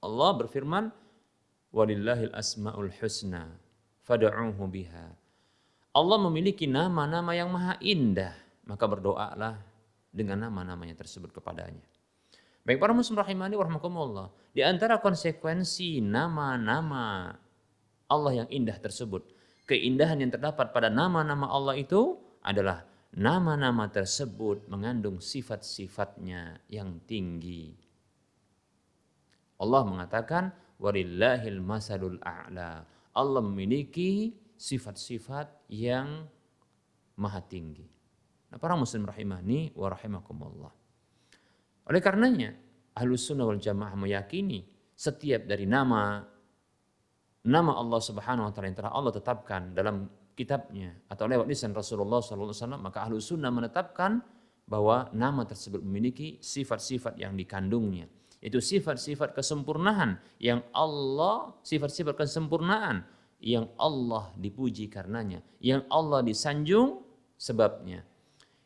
Allah berfirman, "Walillahil asmaul husna fad'uuhu biha." Allah memiliki nama-nama yang maha indah, maka berdoalah dengan nama-namanya tersebut kepadanya. Baik para muslim rahimani warahmatullah. Di antara konsekuensi nama-nama Allah yang indah tersebut, keindahan yang terdapat pada nama-nama Allah itu adalah nama-nama tersebut mengandung sifat-sifatnya yang tinggi. Allah mengatakan warillahil masalul a'la. Allah memiliki sifat-sifat yang maha tinggi. Nah, para muslim rahimahni wa rahimakumullah. Oleh karenanya, Ahlus Sunnah wal Jamaah meyakini setiap dari nama nama Allah Subhanahu wa taala yang telah Allah tetapkan dalam kitabnya atau lewat lisan Rasulullah wasallam maka Ahlus Sunnah menetapkan bahwa nama tersebut memiliki sifat-sifat yang dikandungnya Itu sifat-sifat kesempurnaan yang Allah, sifat-sifat kesempurnaan yang Allah dipuji karenanya, yang Allah disanjung sebabnya,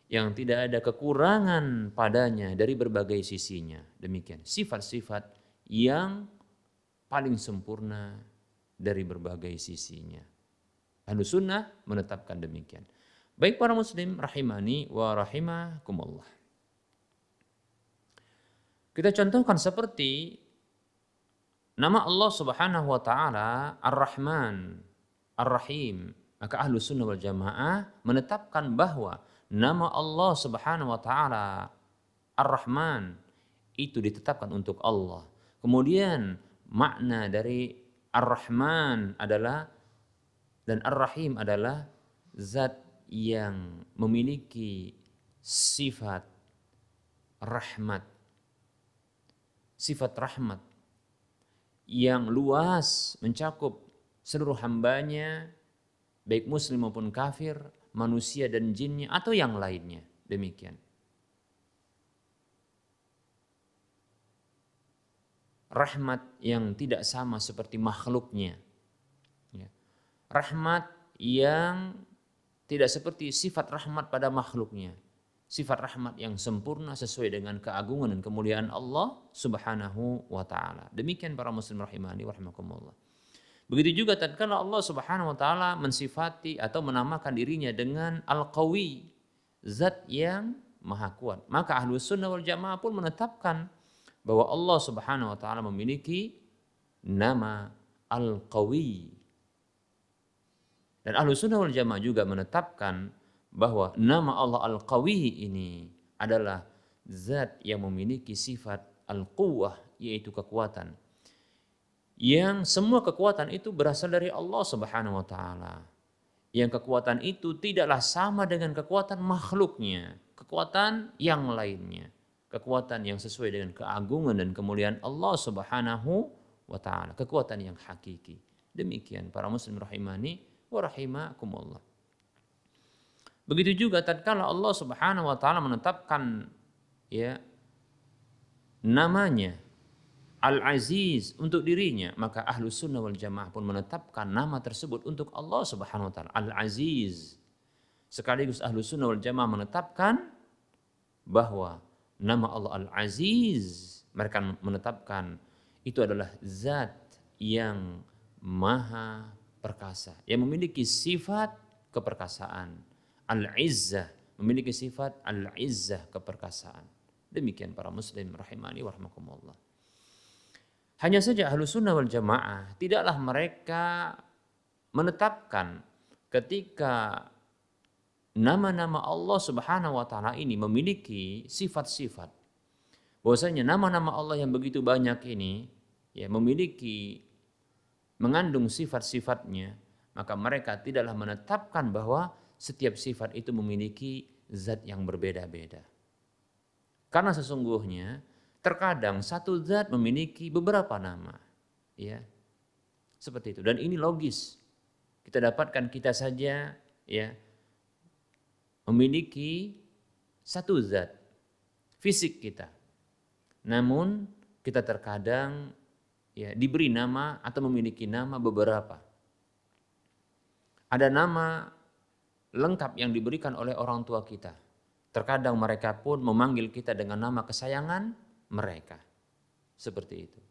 yang tidak ada kekurangan padanya dari berbagai sisinya. Demikian sifat-sifat yang paling sempurna dari berbagai sisinya. Ahlu sunnah menetapkan demikian. Baik para muslim rahimani wa rahimakumullah. Kita contohkan seperti nama Allah Subhanahu wa taala Ar-Rahman, Ar-Rahim. Maka ahlu sunnah wal jamaah menetapkan bahwa nama Allah Subhanahu wa taala Ar-Rahman itu ditetapkan untuk Allah. Kemudian makna dari Ar-Rahman adalah dan Ar-Rahim adalah zat yang memiliki sifat rahmat sifat rahmat yang luas mencakup seluruh hambanya baik muslim maupun kafir manusia dan jinnya atau yang lainnya demikian rahmat yang tidak sama seperti makhluknya ya. rahmat yang tidak seperti sifat rahmat pada makhluknya. Sifat rahmat yang sempurna sesuai dengan keagungan dan kemuliaan Allah subhanahu wa ta'ala. Demikian para muslim rahimani wa rahimakumullah. Begitu juga tatkala Allah subhanahu wa ta'ala mensifati atau menamakan dirinya dengan Al-Qawi. Zat yang maha kuat. Maka ahlu sunnah wal jamaah pun menetapkan bahwa Allah subhanahu wa ta'ala memiliki nama Al-Qawi dan ahlu sunnah wal jamaah juga menetapkan bahwa nama Allah Al-Qawi ini adalah zat yang memiliki sifat Al-Quwah yaitu kekuatan. Yang semua kekuatan itu berasal dari Allah Subhanahu wa taala. Yang kekuatan itu tidaklah sama dengan kekuatan makhluknya, kekuatan yang lainnya. Kekuatan yang sesuai dengan keagungan dan kemuliaan Allah Subhanahu wa taala, kekuatan yang hakiki. Demikian para muslim rahimani wa rahimakumullah. Begitu juga tatkala Allah Subhanahu wa taala menetapkan ya namanya Al-Aziz untuk dirinya, maka ahlu sunnah wal jamaah pun menetapkan nama tersebut untuk Allah Subhanahu wa taala, Al-Aziz. Sekaligus ahlu sunnah wal jamaah menetapkan bahwa nama Allah Al-Aziz mereka menetapkan itu adalah zat yang maha perkasa, yang memiliki sifat keperkasaan. Al-izzah, memiliki sifat al-izzah keperkasaan. Demikian para muslim rahimani wa rahmakumullah. Hanya saja ahlu sunnah wal jamaah tidaklah mereka menetapkan ketika nama-nama Allah subhanahu wa ta'ala ini memiliki sifat-sifat. Bahwasanya nama-nama Allah yang begitu banyak ini ya memiliki mengandung sifat-sifatnya, maka mereka tidaklah menetapkan bahwa setiap sifat itu memiliki zat yang berbeda-beda. Karena sesungguhnya terkadang satu zat memiliki beberapa nama. Ya. Seperti itu. Dan ini logis. Kita dapatkan kita saja ya memiliki satu zat fisik kita. Namun kita terkadang ya diberi nama atau memiliki nama beberapa. Ada nama lengkap yang diberikan oleh orang tua kita. Terkadang mereka pun memanggil kita dengan nama kesayangan mereka. Seperti itu.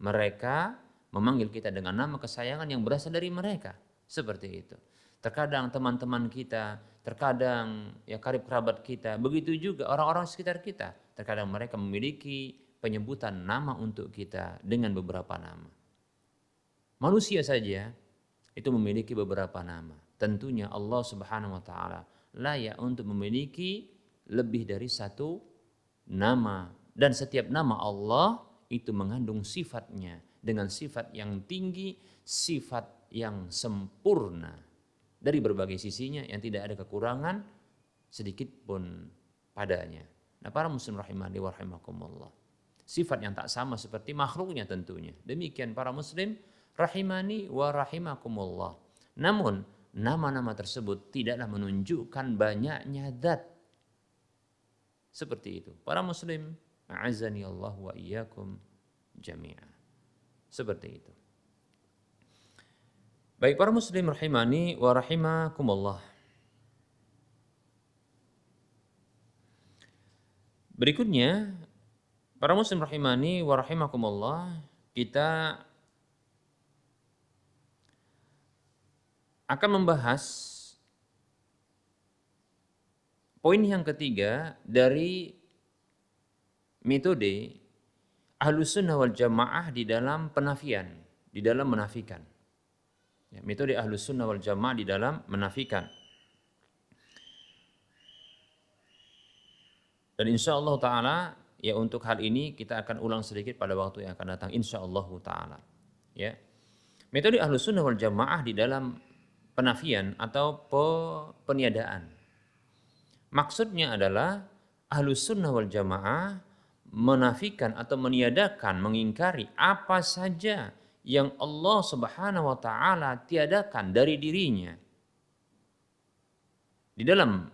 Mereka memanggil kita dengan nama kesayangan yang berasal dari mereka. Seperti itu. Terkadang teman-teman kita, terkadang ya karib kerabat kita, begitu juga orang-orang sekitar kita. Terkadang mereka memiliki penyebutan nama untuk kita dengan beberapa nama. Manusia saja itu memiliki beberapa nama. Tentunya Allah Subhanahu wa taala layak untuk memiliki lebih dari satu nama dan setiap nama Allah itu mengandung sifatnya dengan sifat yang tinggi, sifat yang sempurna dari berbagai sisinya yang tidak ada kekurangan sedikit pun padanya. Nah, para muslim rahimani wa rahimakumullah sifat yang tak sama seperti makhluknya tentunya. Demikian para muslim rahimani wa rahimakumullah. Namun nama-nama tersebut tidaklah menunjukkan banyaknya zat. Seperti itu. Para muslim A'azani Allah wa iyyakum jami'a. Seperti itu. Baik para muslim rahimani wa rahimakumullah. Berikutnya, para muslim rahimani wa rahimakumullah, kita akan membahas poin yang ketiga dari metode ahlus sunnah wal jamaah di dalam penafian, di dalam menafikan. Ya, metode ahlus sunnah wal jamaah di dalam menafikan. Dan insya Allah Ta'ala, ya untuk hal ini kita akan ulang sedikit pada waktu yang akan datang. Insya Allah Ta'ala. Ya. Metode ahlus sunnah wal jamaah di dalam penafian atau peniadaan. Maksudnya adalah ahlus sunnah wal jamaah menafikan atau meniadakan, mengingkari apa saja yang Allah Subhanahu wa taala tiadakan dari dirinya. Di dalam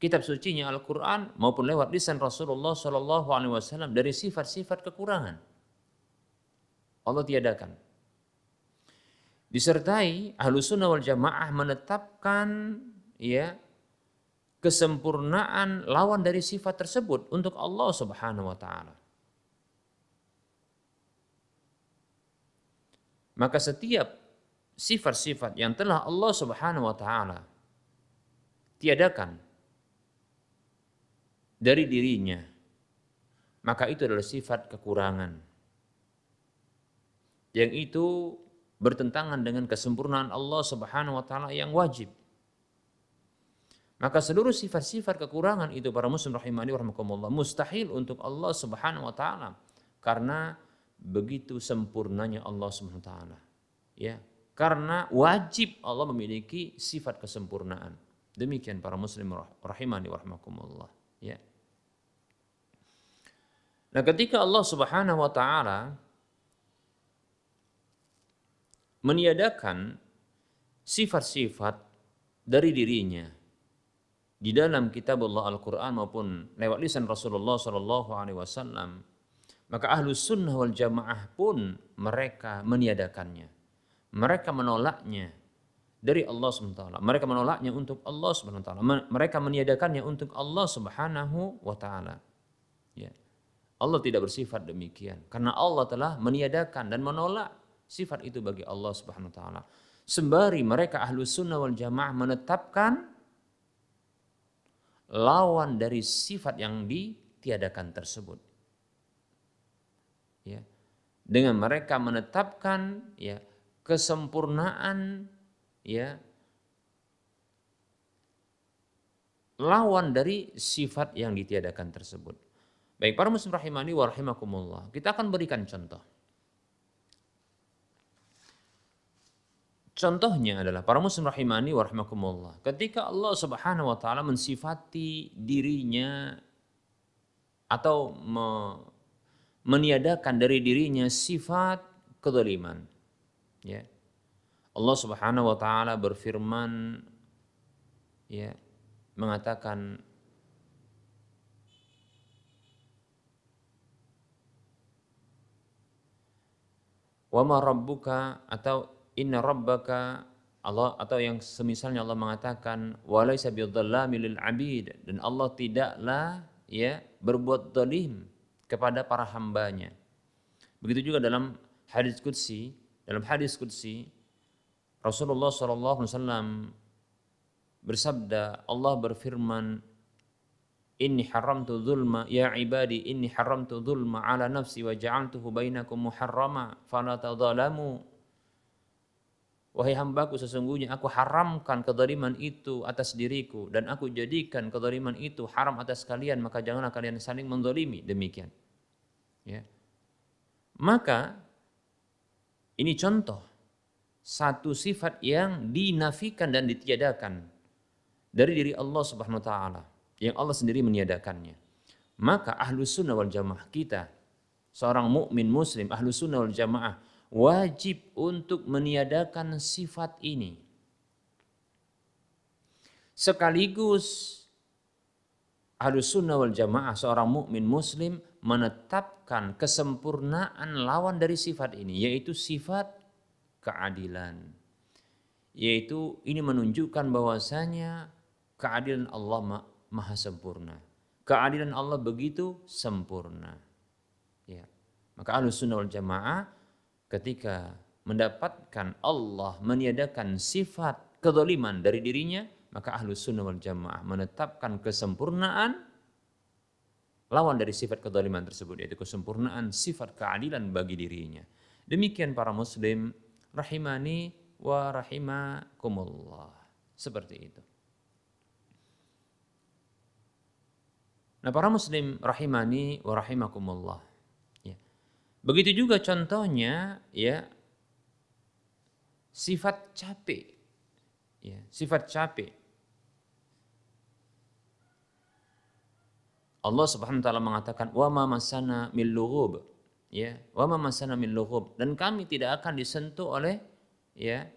kitab sucinya Al-Qur'an maupun lewat lisan Rasulullah wasallam dari sifat-sifat kekurangan. Allah tiadakan. Disertai ahlu sunnah wal jamaah menetapkan ya kesempurnaan lawan dari sifat tersebut untuk Allah Subhanahu wa taala. Maka setiap sifat-sifat yang telah Allah Subhanahu wa taala tiadakan dari dirinya, maka itu adalah sifat kekurangan. Yang itu bertentangan dengan kesempurnaan Allah Subhanahu wa taala yang wajib. Maka seluruh sifat-sifat kekurangan itu para muslim rahimani warahmatullah mustahil untuk Allah Subhanahu wa taala karena begitu sempurnanya Allah Subhanahu wa taala. Ya, karena wajib Allah memiliki sifat kesempurnaan. Demikian para muslim rahimani warahmatullah, ya. Nah, ketika Allah Subhanahu wa taala meniadakan sifat-sifat dari dirinya di dalam kitab Allah Al-Quran maupun lewat lisan Rasulullah Sallallahu Alaihi Wasallam maka ahlus sunnah wal jamaah pun mereka meniadakannya. Mereka menolaknya dari Allah SWT mereka menolaknya untuk Allah SWT mereka meniadakannya untuk Allah Subhanahu wa taala. Ya. Allah tidak bersifat demikian. Karena Allah telah meniadakan dan menolak sifat itu bagi Allah Subhanahu wa taala. Sembari mereka ahlus sunnah wal jamaah menetapkan lawan dari sifat yang ditiadakan tersebut. Ya. Dengan mereka menetapkan ya kesempurnaan ya lawan dari sifat yang ditiadakan tersebut. Baik para muslim rahimani wa rahimakumullah. Kita akan berikan contoh. Contohnya adalah para muslim rahimani wa. Ketika Allah Subhanahu wa taala mensifati dirinya atau me, meniadakan dari dirinya sifat kezaliman. Ya. Allah Subhanahu wa taala berfirman ya mengatakan wa ma rabbuka atau inna rabbaka Allah atau yang semisalnya Allah mengatakan walaisa bidzallamil lil abid dan Allah tidaklah ya berbuat zalim kepada para hambanya. Begitu juga dalam hadis qudsi, dalam hadis qudsi Rasulullah sallallahu alaihi wasallam bersabda Allah berfirman Inni haramtu zulma ya ibadi inni haramtu zulma ala nafsi wa ja'altuhu bainakum muharrama fala tadzalamu Wahai hambaku sesungguhnya aku haramkan kedoliman itu atas diriku dan aku jadikan kedoliman itu haram atas kalian maka janganlah kalian saling mendolimi demikian. Ya. Maka ini contoh satu sifat yang dinafikan dan ditiadakan dari diri Allah Subhanahu wa taala yang Allah sendiri meniadakannya. Maka ahlu sunnah wal jamaah kita seorang mukmin muslim ahlu sunnah wal jamaah wajib untuk meniadakan sifat ini. Sekaligus Ahlus sunnah wal jamaah seorang mukmin muslim menetapkan kesempurnaan lawan dari sifat ini yaitu sifat keadilan. Yaitu ini menunjukkan bahwasanya keadilan Allah ma maha sempurna. Keadilan Allah begitu sempurna. Ya. Maka Ahlus Sunnah wal Jamaah ketika mendapatkan Allah meniadakan sifat kedoliman dari dirinya, maka Ahlus Sunnah wal Jamaah menetapkan kesempurnaan lawan dari sifat kedoliman tersebut yaitu kesempurnaan sifat keadilan bagi dirinya. Demikian para muslim rahimani wa rahimakumullah. Seperti itu. Nah, para muslim rahimani wa rahimakumullah. Begitu juga contohnya ya sifat capek. Ya, sifat capek. Allah Subhanahu wa taala mengatakan wa ma masana min lughub. Ya wa ma masana min lughub. Dan kami tidak akan disentuh oleh ya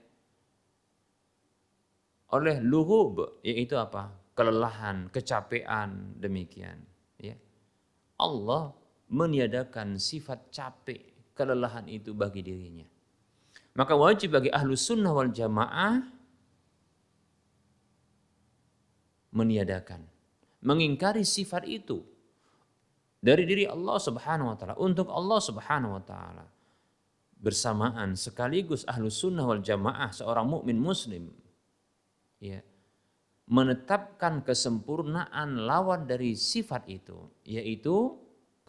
oleh lughub yaitu apa? Kelelahan kecapean demikian ya. Allah meniadakan sifat capek kelelahan itu bagi dirinya. Maka wajib bagi ahlu sunnah wal jamaah meniadakan mengingkari sifat itu dari diri Allah Subhanahu wa taala. Untuk Allah Subhanahu wa taala bersamaan sekaligus ahlu sunnah wal jamaah seorang mukmin muslim ya menetapkan kesempurnaan lawan dari sifat itu yaitu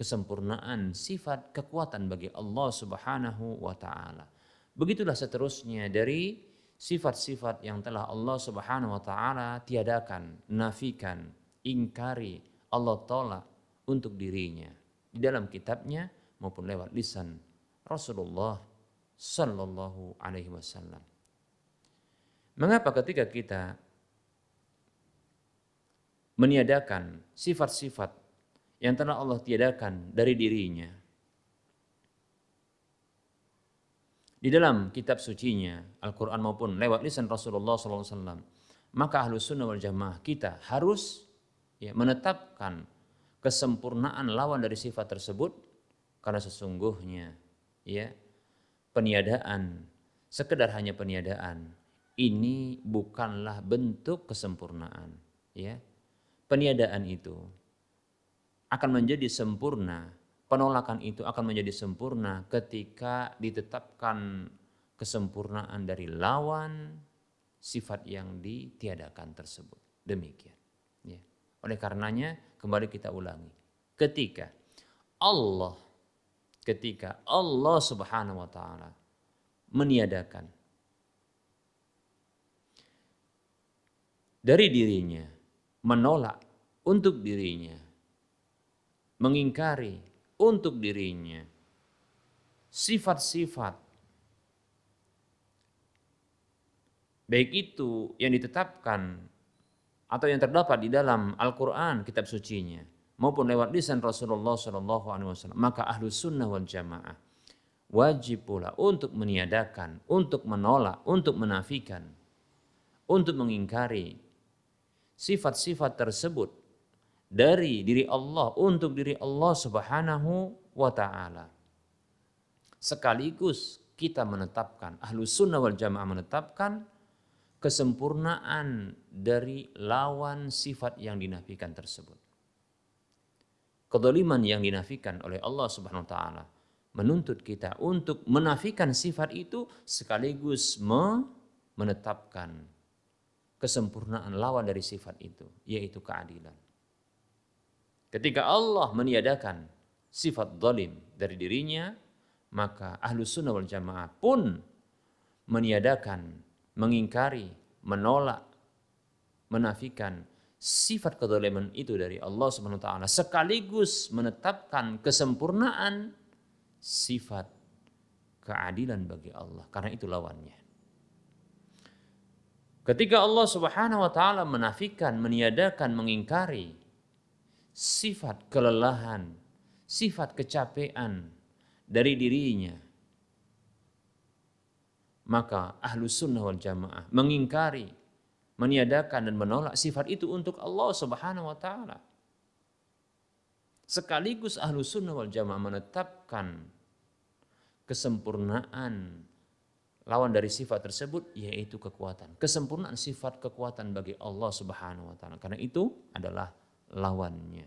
kesempurnaan sifat kekuatan bagi Allah Subhanahu wa taala begitulah seterusnya dari sifat-sifat yang telah Allah Subhanahu wa taala tiadakan nafikan ingkari, Allah tolak untuk dirinya di dalam kitabnya maupun lewat lisan Rasulullah Sallallahu Alaihi Wasallam. Mengapa ketika kita meniadakan sifat-sifat yang telah Allah tiadakan dari dirinya. Di dalam kitab sucinya Al-Quran maupun lewat lisan Rasulullah SAW maka ahlu sunnah wal jamaah kita harus ya, menetapkan kesempurnaan lawan dari sifat tersebut karena sesungguhnya ya peniadaan sekedar hanya peniadaan ini bukanlah bentuk kesempurnaan ya. Peniadaan itu akan menjadi sempurna. Penolakan itu akan menjadi sempurna ketika ditetapkan kesempurnaan dari lawan sifat yang ditiadakan tersebut. Demikian. Oleh karenanya kembali kita ulangi. Ketika Allah ketika Allah Subhanahu wa taala meniadakan dari dirinya, menolak untuk dirinya, mengingkari untuk dirinya. Sifat-sifat. Baik itu yang ditetapkan atau yang terdapat di dalam Al-Quran kitab sucinya maupun lewat lisan Rasulullah Shallallahu maka ahlu sunnah wal jamaah wajib pula untuk meniadakan, untuk menolak, untuk menafikan, untuk mengingkari sifat-sifat tersebut dari diri Allah untuk diri Allah Subhanahu wa taala. Sekaligus kita menetapkan ahlu sunnah wal jamaah menetapkan kesempurnaan dari lawan sifat yang dinafikan tersebut. Kedoliman yang dinafikan oleh Allah Subhanahu wa taala menuntut kita untuk menafikan sifat itu sekaligus menetapkan kesempurnaan lawan dari sifat itu, yaitu keadilan. Ketika Allah meniadakan sifat zalim dari dirinya, maka ahlu sunnah wal jamaah pun meniadakan mengingkari, menolak, menafikan sifat kedoliman itu dari Allah Subhanahu wa taala sekaligus menetapkan kesempurnaan sifat keadilan bagi Allah karena itu lawannya. Ketika Allah Subhanahu wa taala menafikan, meniadakan, mengingkari sifat kelelahan, sifat kecapean dari dirinya, maka ahlu sunnah wal jamaah mengingkari, meniadakan dan menolak sifat itu untuk Allah subhanahu wa ta'ala. Sekaligus ahlu sunnah wal jamaah menetapkan kesempurnaan lawan dari sifat tersebut yaitu kekuatan. Kesempurnaan sifat kekuatan bagi Allah Subhanahu wa taala. Karena itu adalah lawannya.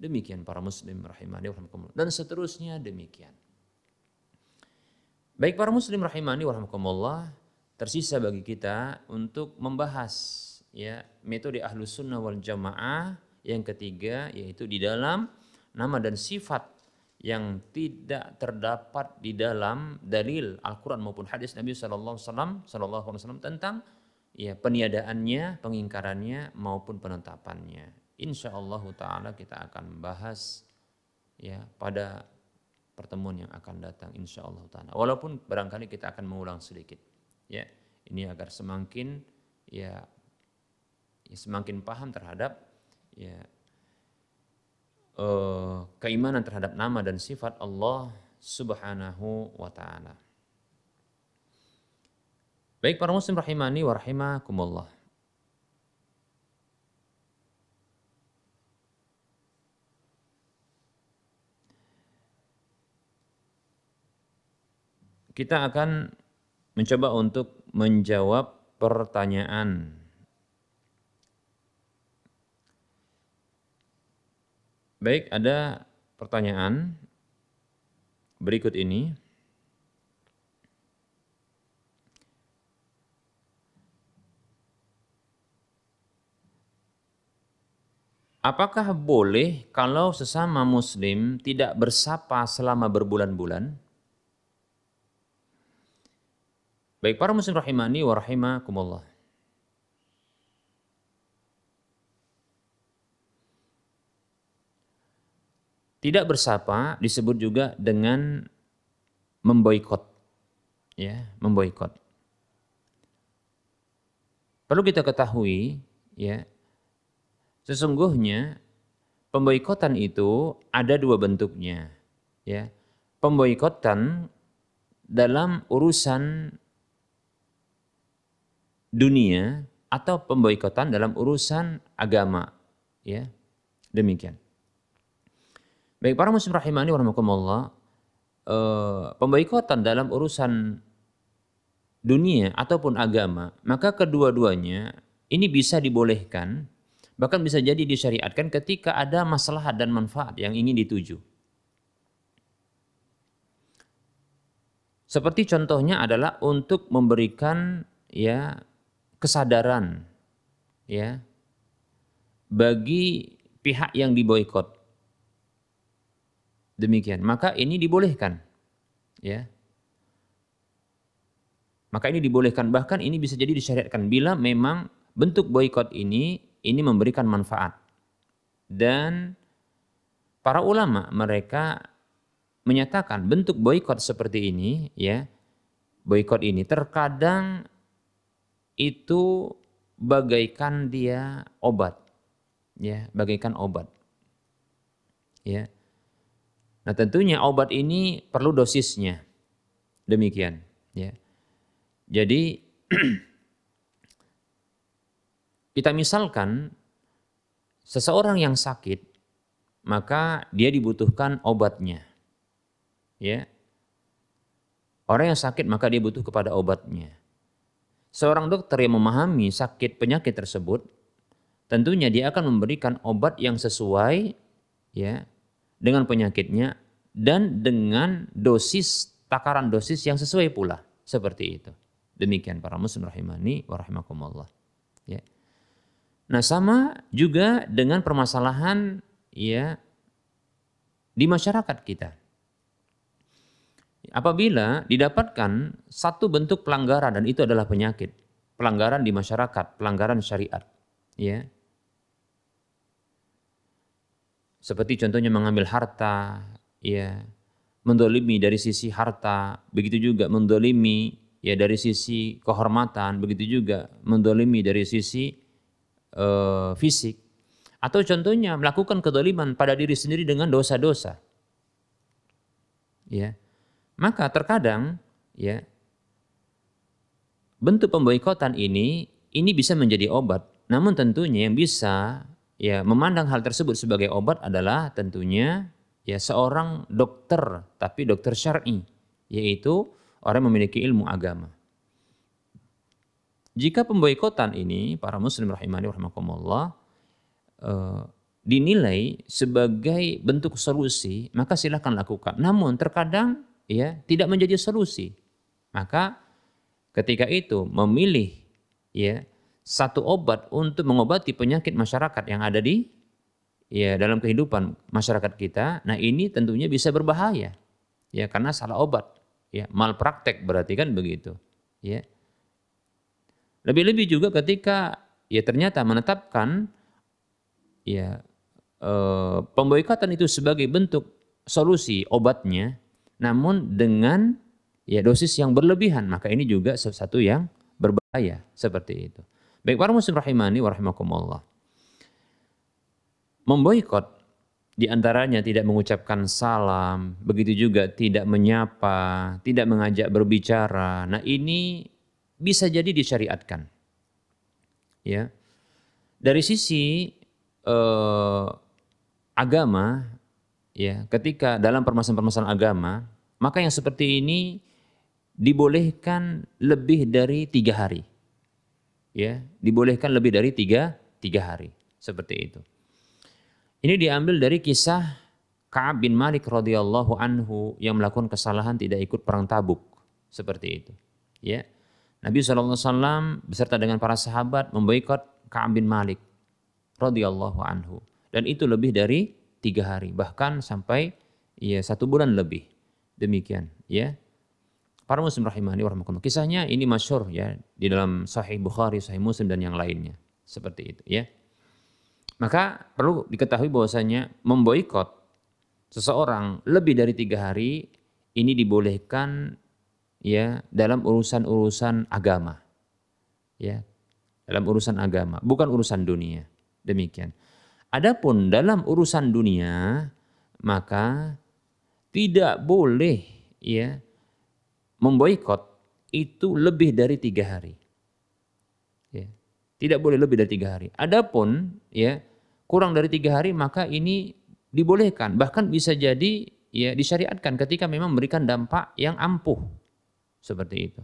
Demikian para muslim rahimani dan seterusnya demikian. Baik para muslim rahimani rahimakumullah, tersisa bagi kita untuk membahas ya metode ahlus sunnah wal jamaah yang ketiga yaitu di dalam nama dan sifat yang tidak terdapat di dalam dalil Al-Quran maupun hadis Nabi Alaihi Wasallam tentang ya peniadaannya, pengingkarannya maupun penetapannya. Insya Allah Taala kita akan bahas ya pada pertemuan yang akan datang insya Allah taala. Walaupun barangkali kita akan mengulang sedikit. Ya, ini agar semakin ya, ya semakin paham terhadap ya uh, keimanan terhadap nama dan sifat Allah Subhanahu wa taala. Baik para muslim rahimani wa rahimakumullah. Kita akan mencoba untuk menjawab pertanyaan. Baik, ada pertanyaan berikut ini. Apakah boleh kalau sesama muslim tidak bersapa selama berbulan-bulan? Baik para muslim rahimani wa rahimakumullah. Tidak bersapa disebut juga dengan memboikot. Ya, memboikot. Perlu kita ketahui, ya, sesungguhnya pemboikotan itu ada dua bentuknya. Ya, pemboikotan dalam urusan dunia atau pemboikotan dalam urusan agama ya. Demikian. Baik para muslim rahimani warahmatullah eh, pemboikotan dalam urusan dunia ataupun agama maka kedua-duanya ini bisa dibolehkan bahkan bisa jadi disyariatkan ketika ada masalah dan manfaat yang ingin dituju. Seperti contohnya adalah untuk memberikan ya kesadaran ya bagi pihak yang diboykot. Demikian, maka ini dibolehkan. Ya. Maka ini dibolehkan bahkan ini bisa jadi disyariatkan bila memang bentuk boykot ini ini memberikan manfaat. Dan para ulama mereka menyatakan bentuk boykot seperti ini ya boykot ini terkadang itu bagaikan dia obat ya bagaikan obat ya. Nah tentunya obat ini perlu dosisnya. Demikian ya. Jadi [CLEARS THROAT] kita misalkan seseorang yang sakit maka dia dibutuhkan obatnya ya. Orang yang sakit maka dia butuh kepada obatnya Seorang dokter yang memahami sakit penyakit tersebut, tentunya dia akan memberikan obat yang sesuai ya dengan penyakitnya dan dengan dosis takaran dosis yang sesuai pula seperti itu. Demikian para muslim rahimani wa rahimakumullah. Ya. Nah, sama juga dengan permasalahan ya di masyarakat kita. Apabila didapatkan satu bentuk pelanggaran dan itu adalah penyakit, pelanggaran di masyarakat, pelanggaran syariat, ya. Seperti contohnya mengambil harta, ya, mendolimi dari sisi harta, begitu juga mendolimi ya dari sisi kehormatan, begitu juga mendolimi dari sisi uh, fisik, atau contohnya melakukan kedoliman pada diri sendiri dengan dosa-dosa, ya maka terkadang ya bentuk pemboikotan ini ini bisa menjadi obat. Namun tentunya yang bisa ya memandang hal tersebut sebagai obat adalah tentunya ya seorang dokter tapi dokter syar'i yaitu orang yang memiliki ilmu agama. Jika pemboikotan ini para muslim rahimani rahimakumullah eh, dinilai sebagai bentuk solusi, maka silahkan lakukan. Namun terkadang ya tidak menjadi solusi. Maka ketika itu memilih ya satu obat untuk mengobati penyakit masyarakat yang ada di ya dalam kehidupan masyarakat kita, nah ini tentunya bisa berbahaya. Ya karena salah obat, ya malpraktek berarti kan begitu. Ya lebih-lebih juga ketika ya ternyata menetapkan ya e, pemboikatan itu sebagai bentuk solusi obatnya, namun dengan ya dosis yang berlebihan, maka ini juga sesuatu yang berbahaya seperti itu. Baik para muslim rahimani wa rahimakumullah. Memboikot di antaranya tidak mengucapkan salam, begitu juga tidak menyapa, tidak mengajak berbicara. Nah, ini bisa jadi disyariatkan. Ya. Dari sisi eh, agama ya, ketika dalam permasalahan-permasalahan agama, maka yang seperti ini dibolehkan lebih dari tiga hari. Ya, dibolehkan lebih dari tiga, tiga hari. Seperti itu. Ini diambil dari kisah Ka'ab bin Malik radhiyallahu anhu yang melakukan kesalahan tidak ikut perang Tabuk seperti itu. Ya, Nabi SAW beserta dengan para sahabat memboikot Ka'ab bin Malik radhiyallahu anhu dan itu lebih dari tiga hari bahkan sampai ya satu bulan lebih demikian ya para muslim rahimani warahmatullah kisahnya ini masyur ya di dalam Sahih Bukhari Sahih Muslim dan yang lainnya seperti itu ya maka perlu diketahui bahwasanya memboikot seseorang lebih dari tiga hari ini dibolehkan ya dalam urusan-urusan agama. Ya, dalam urusan agama, bukan urusan dunia. Demikian. Adapun dalam urusan dunia, maka tidak boleh ya memboikot itu lebih dari tiga hari. Ya, tidak boleh lebih dari tiga hari. Adapun ya kurang dari tiga hari maka ini dibolehkan bahkan bisa jadi ya disyariatkan ketika memang memberikan dampak yang ampuh seperti itu.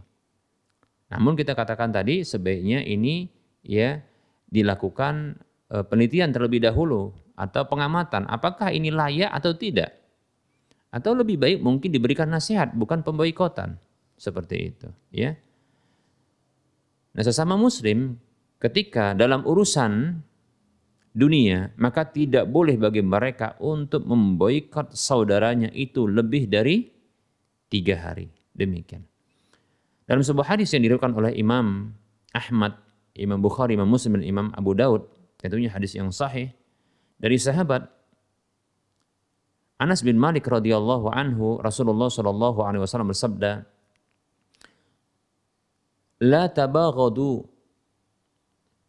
Namun kita katakan tadi sebaiknya ini ya dilakukan penelitian terlebih dahulu atau pengamatan apakah ini layak atau tidak. Atau lebih baik mungkin diberikan nasihat bukan pemboikotan. Seperti itu, ya. Nah, sesama muslim ketika dalam urusan dunia, maka tidak boleh bagi mereka untuk memboikot saudaranya itu lebih dari tiga hari. Demikian. Dalam sebuah hadis yang diriwayatkan oleh Imam Ahmad, Imam Bukhari, Imam Muslim dan Imam Abu Daud, tentunya hadis yang sahih. Dari sahabat Anas bin Malik radhiyallahu anhu Rasulullah sallallahu alaihi wasallam bersabda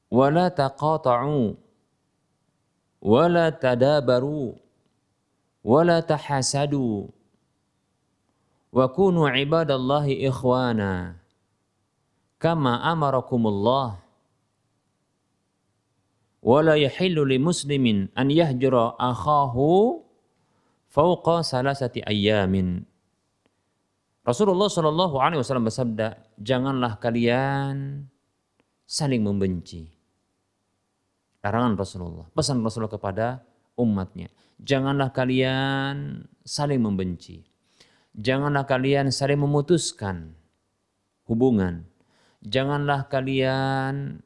wa la taqata'u wa la tadabaru wa la tahasadu wa kunu ibadallahi ikhwana kama amarakumullah wa la yahillu li muslimin an yahjura akhahu fauqa salasati ayyamin Rasulullah Shallallahu Alaihi Wasallam bersabda, janganlah kalian saling membenci. Larangan Rasulullah, pesan Rasulullah kepada umatnya, janganlah kalian saling membenci janganlah kalian saling memutuskan hubungan. Janganlah kalian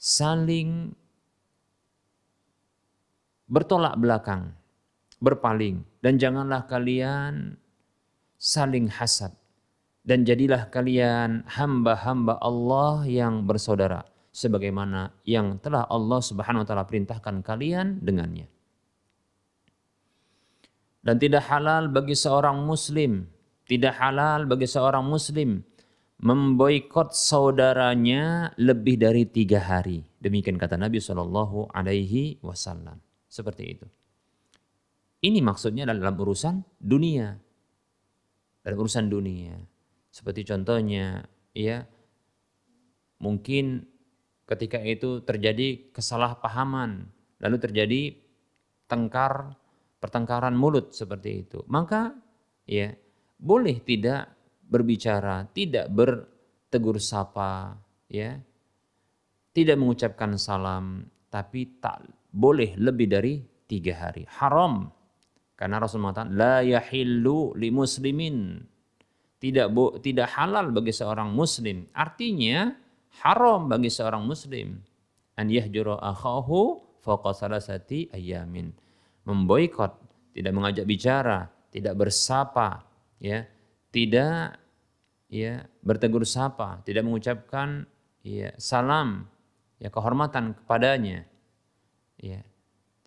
saling bertolak belakang, berpaling. Dan janganlah kalian saling hasad. Dan jadilah kalian hamba-hamba Allah yang bersaudara sebagaimana yang telah Allah Subhanahu wa taala perintahkan kalian dengannya. Dan tidak halal bagi seorang muslim tidak halal bagi seorang muslim memboikot saudaranya lebih dari tiga hari. Demikian kata Nabi Shallallahu Alaihi Wasallam seperti itu. Ini maksudnya dalam urusan dunia. Dalam urusan dunia. Seperti contohnya ya mungkin ketika itu terjadi kesalahpahaman lalu terjadi tengkar pertengkaran mulut seperti itu, maka ya boleh tidak berbicara, tidak bertegur sapa, ya, tidak mengucapkan salam, tapi tak boleh lebih dari tiga hari. Haram. Karena Rasulullah mengatakan, la yahillu li muslimin. Tidak tidak halal bagi seorang muslim. Artinya haram bagi seorang muslim an yahjura akhahu fawqa salasati ayamin memboikot, tidak mengajak bicara, tidak bersapa, ya, tidak ya bertegur sapa, tidak mengucapkan ya salam, ya kehormatan kepadanya, ya,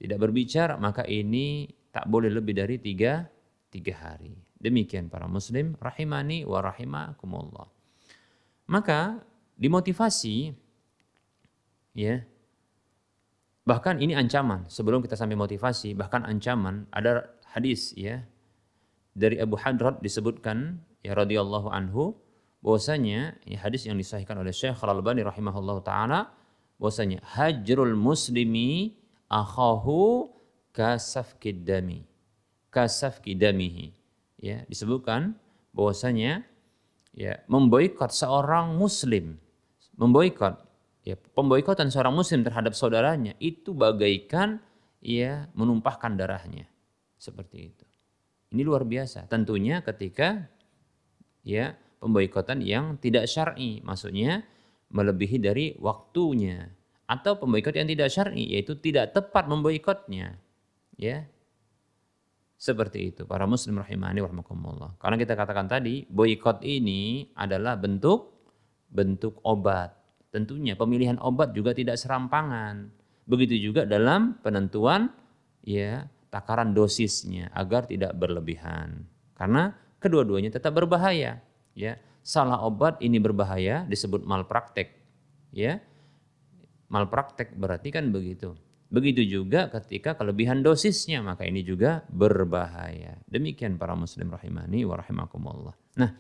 tidak berbicara, maka ini tak boleh lebih dari tiga, tiga hari. Demikian para muslim rahimani wa rahimakumullah. Maka dimotivasi ya Bahkan ini ancaman, sebelum kita sampai motivasi, bahkan ancaman, ada hadis ya dari Abu Hadrat disebutkan ya radhiyallahu anhu bahwasanya ya, hadis yang disahihkan oleh Syekh Al-Albani rahimahullah taala bahwasanya hajrul muslimi akhahu kasafkid dami kasafki damihi ya disebutkan bahwasanya ya memboikot seorang muslim. Memboikot ya pemboikotan seorang muslim terhadap saudaranya itu bagaikan ya menumpahkan darahnya. Seperti itu. Ini luar biasa. Tentunya ketika ya pemboikotan yang tidak syar'i, maksudnya melebihi dari waktunya atau pemboikot yang tidak syar'i yaitu tidak tepat memboikotnya. Ya. Seperti itu para muslim rahimani warahmatullah. Karena kita katakan tadi boikot ini adalah bentuk bentuk obat tentunya pemilihan obat juga tidak serampangan. Begitu juga dalam penentuan ya takaran dosisnya agar tidak berlebihan. Karena kedua-duanya tetap berbahaya, ya. Salah obat ini berbahaya disebut malpraktek, ya. Malpraktek berarti kan begitu. Begitu juga ketika kelebihan dosisnya maka ini juga berbahaya. Demikian para muslim rahimani wa rahimakumullah. Nah,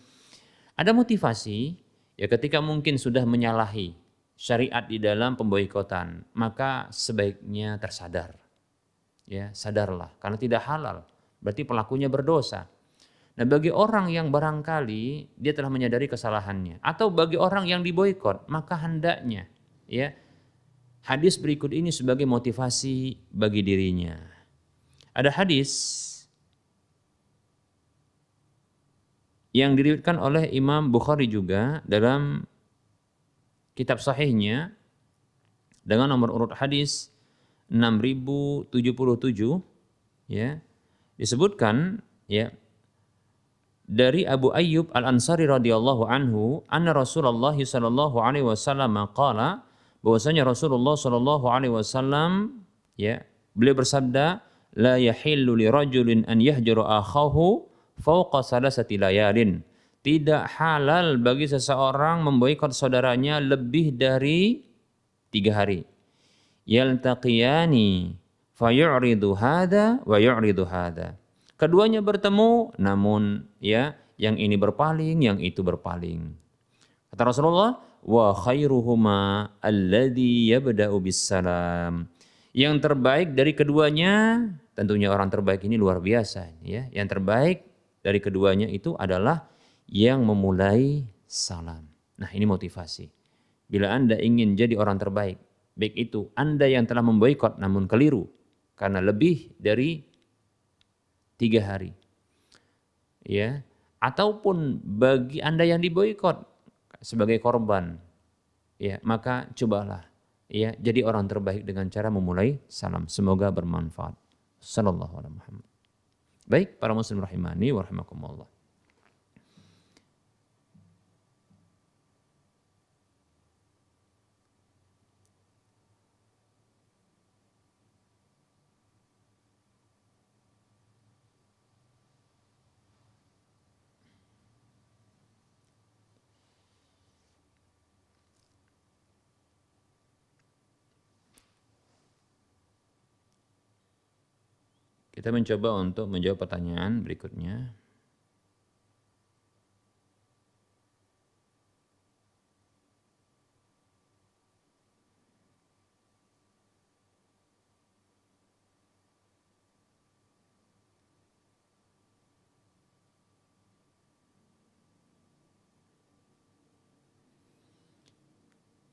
ada motivasi ya ketika mungkin sudah menyalahi syariat di dalam pemboikotan, maka sebaiknya tersadar. Ya, sadarlah karena tidak halal. Berarti pelakunya berdosa. Nah, bagi orang yang barangkali dia telah menyadari kesalahannya atau bagi orang yang diboikot, maka hendaknya ya hadis berikut ini sebagai motivasi bagi dirinya. Ada hadis yang diriwayatkan oleh Imam Bukhari juga dalam kitab sahihnya dengan nomor urut hadis 6077 ya disebutkan ya dari Abu Ayyub Al-Ansari radhiyallahu anhu anna Rasulullah sallallahu alaihi wasallam qala bahwasanya Rasulullah sallallahu alaihi wasallam ya beliau bersabda la yahillu li rajulin an yahjura akhahu fawqa salasati layalin tidak halal bagi seseorang memboikot saudaranya lebih dari tiga hari. Yaltaqiyani fayu'ridu hada wa yu'ridu hada. Keduanya bertemu namun ya yang ini berpaling, yang itu berpaling. Kata Rasulullah, wa khairuhuma alladhi yabda'u salam. Yang terbaik dari keduanya, tentunya orang terbaik ini luar biasa ya. Yang terbaik dari keduanya itu adalah yang memulai salam. Nah ini motivasi. Bila Anda ingin jadi orang terbaik, baik itu Anda yang telah memboikot namun keliru karena lebih dari tiga hari. Ya, ataupun bagi Anda yang diboikot sebagai korban, ya maka cobalah ya jadi orang terbaik dengan cara memulai salam. Semoga bermanfaat. Sallallahu alaihi wasallam. Baik para muslim rahimani wa Kita mencoba untuk menjawab pertanyaan berikutnya.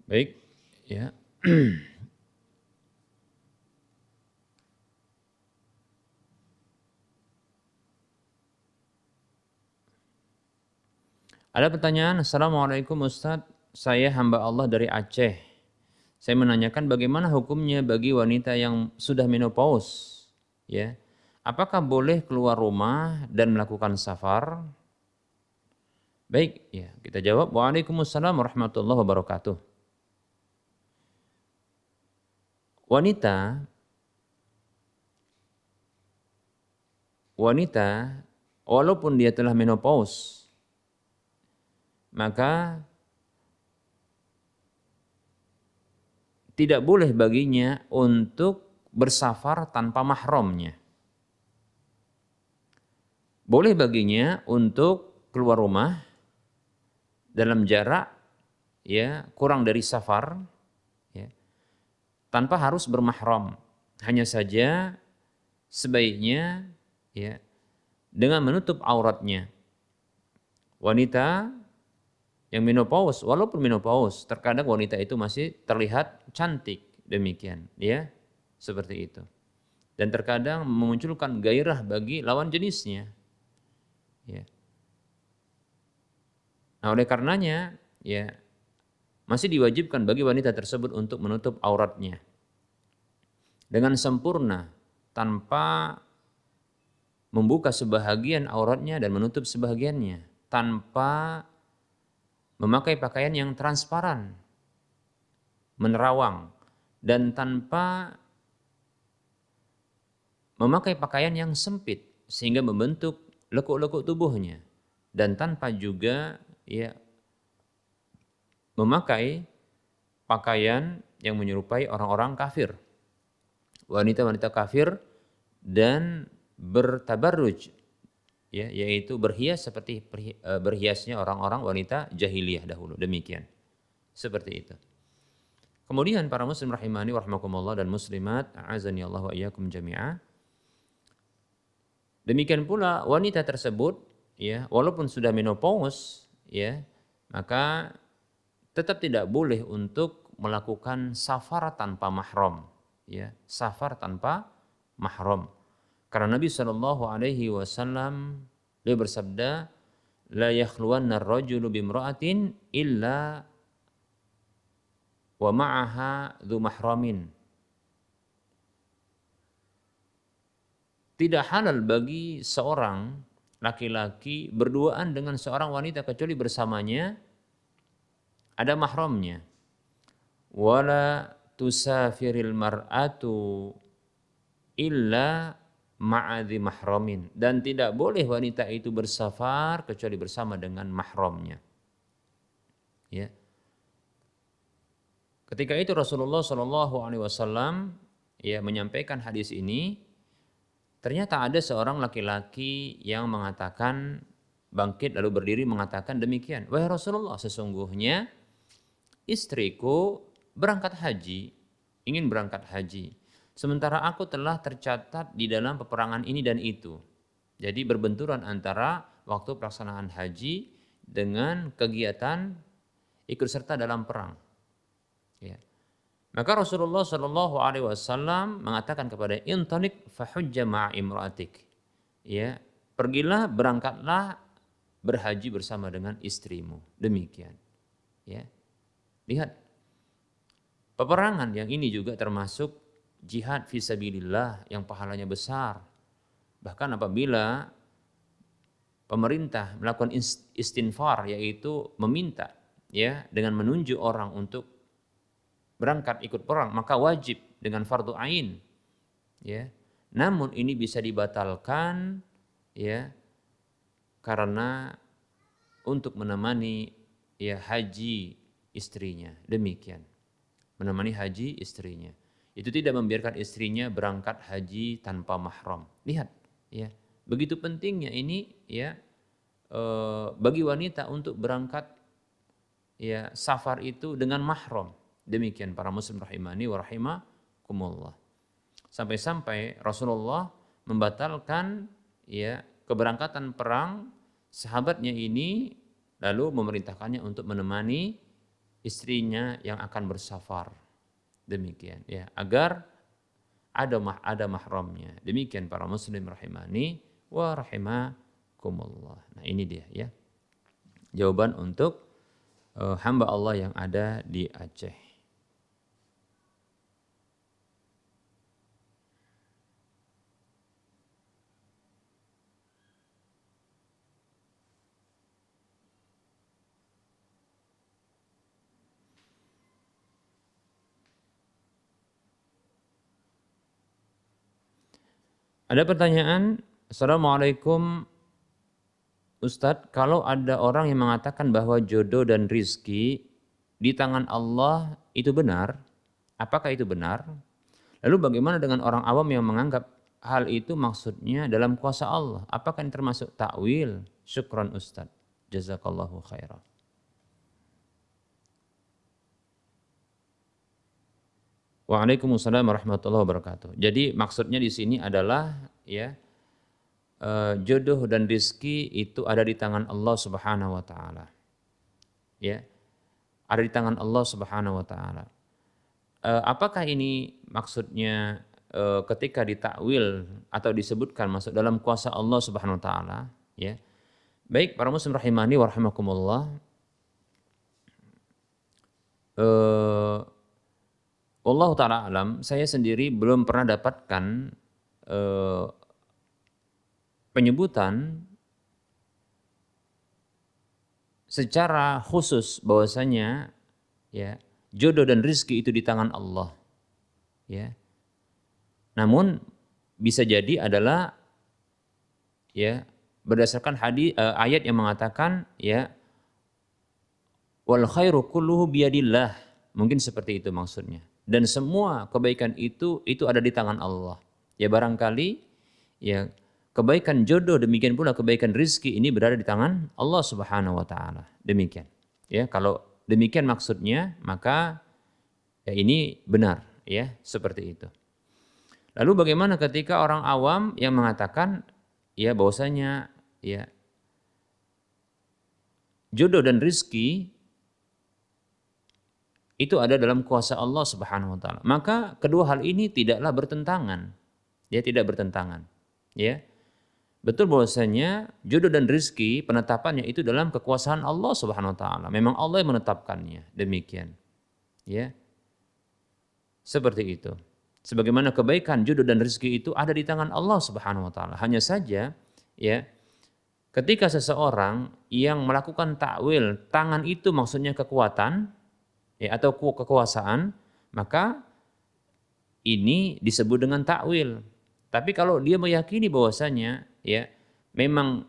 Baik, ya. [CLEARS THROAT] Ada pertanyaan, Assalamualaikum Ustadz, saya hamba Allah dari Aceh. Saya menanyakan bagaimana hukumnya bagi wanita yang sudah menopause, ya. Apakah boleh keluar rumah dan melakukan safar? Baik, ya kita jawab. Waalaikumsalam warahmatullahi wabarakatuh. Wanita wanita walaupun dia telah menopause maka tidak boleh baginya untuk bersafar tanpa mahramnya. Boleh baginya untuk keluar rumah dalam jarak ya kurang dari safar ya, tanpa harus bermahram. Hanya saja sebaiknya ya dengan menutup auratnya. Wanita yang menopause, walaupun menopause, terkadang wanita itu masih terlihat cantik demikian, ya, seperti itu. Dan terkadang memunculkan gairah bagi lawan jenisnya. Ya. Nah, oleh karenanya, ya, masih diwajibkan bagi wanita tersebut untuk menutup auratnya dengan sempurna tanpa membuka sebahagian auratnya dan menutup sebahagiannya tanpa memakai pakaian yang transparan, menerawang, dan tanpa memakai pakaian yang sempit sehingga membentuk lekuk-lekuk tubuhnya dan tanpa juga ya memakai pakaian yang menyerupai orang-orang kafir. Wanita-wanita kafir dan bertabarruj ya yaitu berhias seperti eh, berhiasnya orang-orang wanita jahiliyah dahulu. Demikian. Seperti itu. Kemudian para muslim rahimani warahmatullah dan muslimat azani Allah wa iyyakum jami'a. Demikian pula wanita tersebut ya walaupun sudah menopause ya maka tetap tidak boleh untuk melakukan safar tanpa mahram ya safar tanpa mahram karena Nabi Shallallahu Alaihi Wasallam dia bersabda, la yakhluwanna ar-rajulu bimra'atin illa wa ma'aha dhu mahramin. Tidak halal bagi seorang laki-laki berduaan dengan seorang wanita kecuali bersamanya ada mahramnya. Wala tusafiril mar'atu illa ma'adhi mahramin dan tidak boleh wanita itu bersafar kecuali bersama dengan mahramnya. Ya. Ketika itu Rasulullah Shallallahu Alaihi Wasallam ya menyampaikan hadis ini, ternyata ada seorang laki-laki yang mengatakan bangkit lalu berdiri mengatakan demikian, wahai Rasulullah sesungguhnya istriku berangkat haji, ingin berangkat haji. Sementara aku telah tercatat di dalam peperangan ini dan itu. Jadi berbenturan antara waktu pelaksanaan haji dengan kegiatan ikut serta dalam perang. Ya. Maka Rasulullah Shallallahu Alaihi Wasallam mengatakan kepada intonik fahujja imraatik. Ya, pergilah berangkatlah berhaji bersama dengan istrimu. Demikian. Ya. Lihat. Peperangan yang ini juga termasuk jihad visabilillah yang pahalanya besar. Bahkan apabila pemerintah melakukan istinfar yaitu meminta ya dengan menunjuk orang untuk berangkat ikut perang maka wajib dengan fardu ain ya. Namun ini bisa dibatalkan ya karena untuk menemani ya haji istrinya. Demikian. Menemani haji istrinya itu tidak membiarkan istrinya berangkat haji tanpa mahram. Lihat, ya, begitu pentingnya ini, ya, e, bagi wanita untuk berangkat, ya, safar itu dengan mahram. Demikian para muslim rahimani wa rahimakumullah. Sampai-sampai Rasulullah membatalkan, ya, keberangkatan perang sahabatnya ini lalu memerintahkannya untuk menemani istrinya yang akan bersafar. Demikian ya, agar ada mah ada mahramnya. Demikian para muslim rahimani wa rahimakumullah. Nah, ini dia ya. Jawaban untuk uh, hamba Allah yang ada di Aceh. Ada pertanyaan, Assalamualaikum Ustadz, kalau ada orang yang mengatakan bahwa jodoh dan rizki di tangan Allah itu benar, apakah itu benar? Lalu bagaimana dengan orang awam yang menganggap hal itu maksudnya dalam kuasa Allah? Apakah ini termasuk takwil? Syukran Ustadz. Jazakallahu khairan. Waalaikumsalam warahmatullahi wabarakatuh. Jadi maksudnya di sini adalah ya uh, jodoh dan rizki itu ada di tangan Allah Subhanahu wa taala. Ya. Ada di tangan Allah Subhanahu wa taala. Uh, apakah ini maksudnya uh, ketika ditakwil atau disebutkan masuk dalam kuasa Allah Subhanahu wa taala, ya. Baik para muslim rahimani wa rahimakumullah. Allah taala alam, saya sendiri belum pernah dapatkan eh, penyebutan secara khusus bahwasanya ya jodoh dan rizki itu di tangan Allah. Ya. Namun bisa jadi adalah ya berdasarkan hadis eh, ayat yang mengatakan ya wal khairu kulluhu biyadillah. Mungkin seperti itu maksudnya dan semua kebaikan itu itu ada di tangan Allah. Ya barangkali ya kebaikan jodoh demikian pula kebaikan rizki ini berada di tangan Allah Subhanahu wa taala. Demikian. Ya, kalau demikian maksudnya maka ya ini benar ya seperti itu. Lalu bagaimana ketika orang awam yang mengatakan ya bahwasanya ya jodoh dan rizki itu ada dalam kuasa Allah Subhanahu wa taala. Maka kedua hal ini tidaklah bertentangan. Ya, tidak bertentangan. Ya. Betul bahwasanya jodoh dan rizki penetapannya itu dalam kekuasaan Allah Subhanahu wa taala. Memang Allah yang menetapkannya. Demikian. Ya. Seperti itu. Sebagaimana kebaikan jodoh dan rizki itu ada di tangan Allah Subhanahu wa taala. Hanya saja ya ketika seseorang yang melakukan takwil tangan itu maksudnya kekuatan ya, atau kekuasaan, maka ini disebut dengan takwil. Tapi kalau dia meyakini bahwasanya ya memang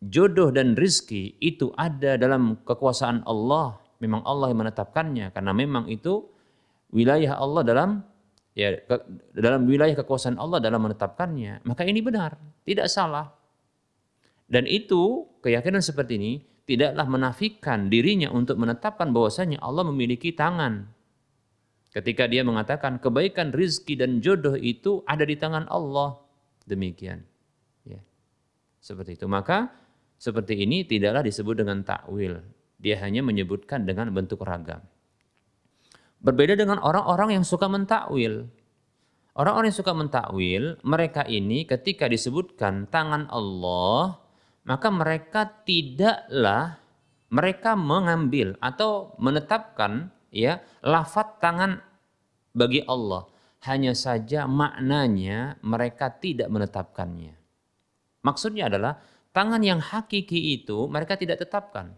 jodoh dan rizki itu ada dalam kekuasaan Allah, memang Allah yang menetapkannya karena memang itu wilayah Allah dalam ya ke, dalam wilayah kekuasaan Allah dalam menetapkannya, maka ini benar, tidak salah. Dan itu keyakinan seperti ini tidaklah menafikan dirinya untuk menetapkan bahwasanya Allah memiliki tangan. Ketika dia mengatakan kebaikan rizki dan jodoh itu ada di tangan Allah. Demikian. Ya. Seperti itu. Maka seperti ini tidaklah disebut dengan takwil. Dia hanya menyebutkan dengan bentuk ragam. Berbeda dengan orang-orang yang suka mentakwil. Orang-orang yang suka mentakwil, mereka ini ketika disebutkan tangan Allah, maka mereka tidaklah mereka mengambil atau menetapkan ya lafat tangan bagi Allah. Hanya saja maknanya mereka tidak menetapkannya. Maksudnya adalah tangan yang hakiki itu mereka tidak tetapkan.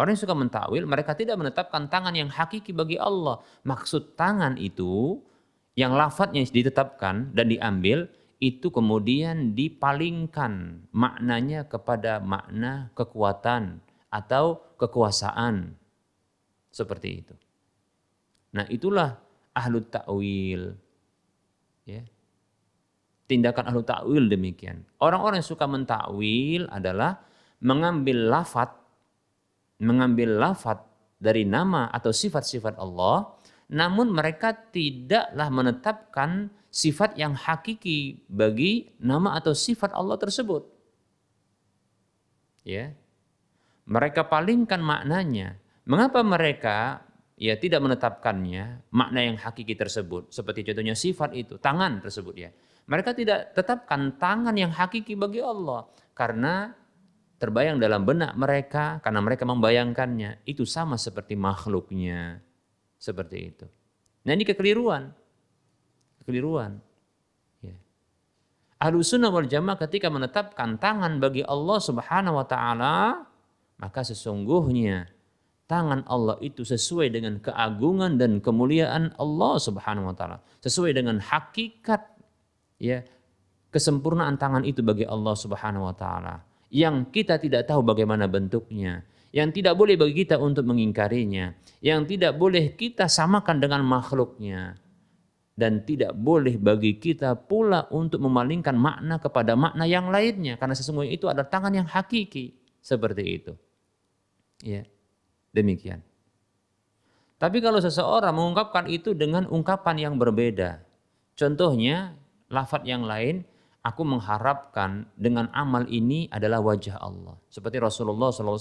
Orang yang suka mentakwil mereka tidak menetapkan tangan yang hakiki bagi Allah. Maksud tangan itu yang lafadznya ditetapkan dan diambil itu kemudian dipalingkan maknanya kepada makna kekuatan atau kekuasaan. Seperti itu. Nah, itulah ahlu ta'wil. Ya. Tindakan ahlu ta'wil demikian. Orang-orang yang suka mentakwil adalah mengambil lafat mengambil lafat dari nama atau sifat-sifat Allah, namun mereka tidaklah menetapkan sifat yang hakiki bagi nama atau sifat Allah tersebut. Ya. Mereka palingkan maknanya. Mengapa mereka ya tidak menetapkannya makna yang hakiki tersebut? Seperti contohnya sifat itu tangan tersebut ya. Mereka tidak tetapkan tangan yang hakiki bagi Allah karena terbayang dalam benak mereka karena mereka membayangkannya. Itu sama seperti makhluknya. Seperti itu. Nah ini kekeliruan kekeliruan. Ya. Ahlu sunnah wal jamaah ketika menetapkan tangan bagi Allah subhanahu wa ta'ala maka sesungguhnya tangan Allah itu sesuai dengan keagungan dan kemuliaan Allah Subhanahu wa taala, sesuai dengan hakikat ya kesempurnaan tangan itu bagi Allah Subhanahu wa taala. Yang kita tidak tahu bagaimana bentuknya, yang tidak boleh bagi kita untuk mengingkarinya, yang tidak boleh kita samakan dengan makhluknya dan tidak boleh bagi kita pula untuk memalingkan makna kepada makna yang lainnya karena sesungguhnya itu adalah tangan yang hakiki seperti itu. Ya. Demikian. Tapi kalau seseorang mengungkapkan itu dengan ungkapan yang berbeda. Contohnya, lafat yang lain, aku mengharapkan dengan amal ini adalah wajah Allah. Seperti Rasulullah SAW,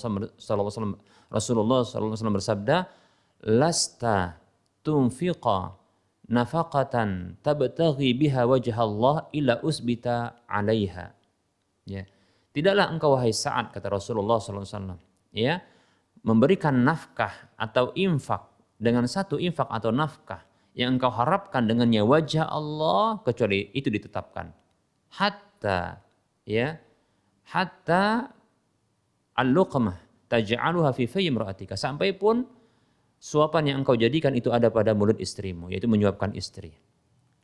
Rasulullah SAW bersabda, lasta tunfiqa nafaqatan tabtaghi biha wajah Allah illa usbita alaiha. Ya. Tidaklah engkau wahai saat kata Rasulullah SAW. Ya, memberikan nafkah atau infak dengan satu infak atau nafkah yang engkau harapkan dengannya wajah Allah kecuali itu ditetapkan hatta ya hatta al-luqmah taj'aluha fi fayyi sampai pun suapan yang engkau jadikan itu ada pada mulut istrimu yaitu menyuapkan istri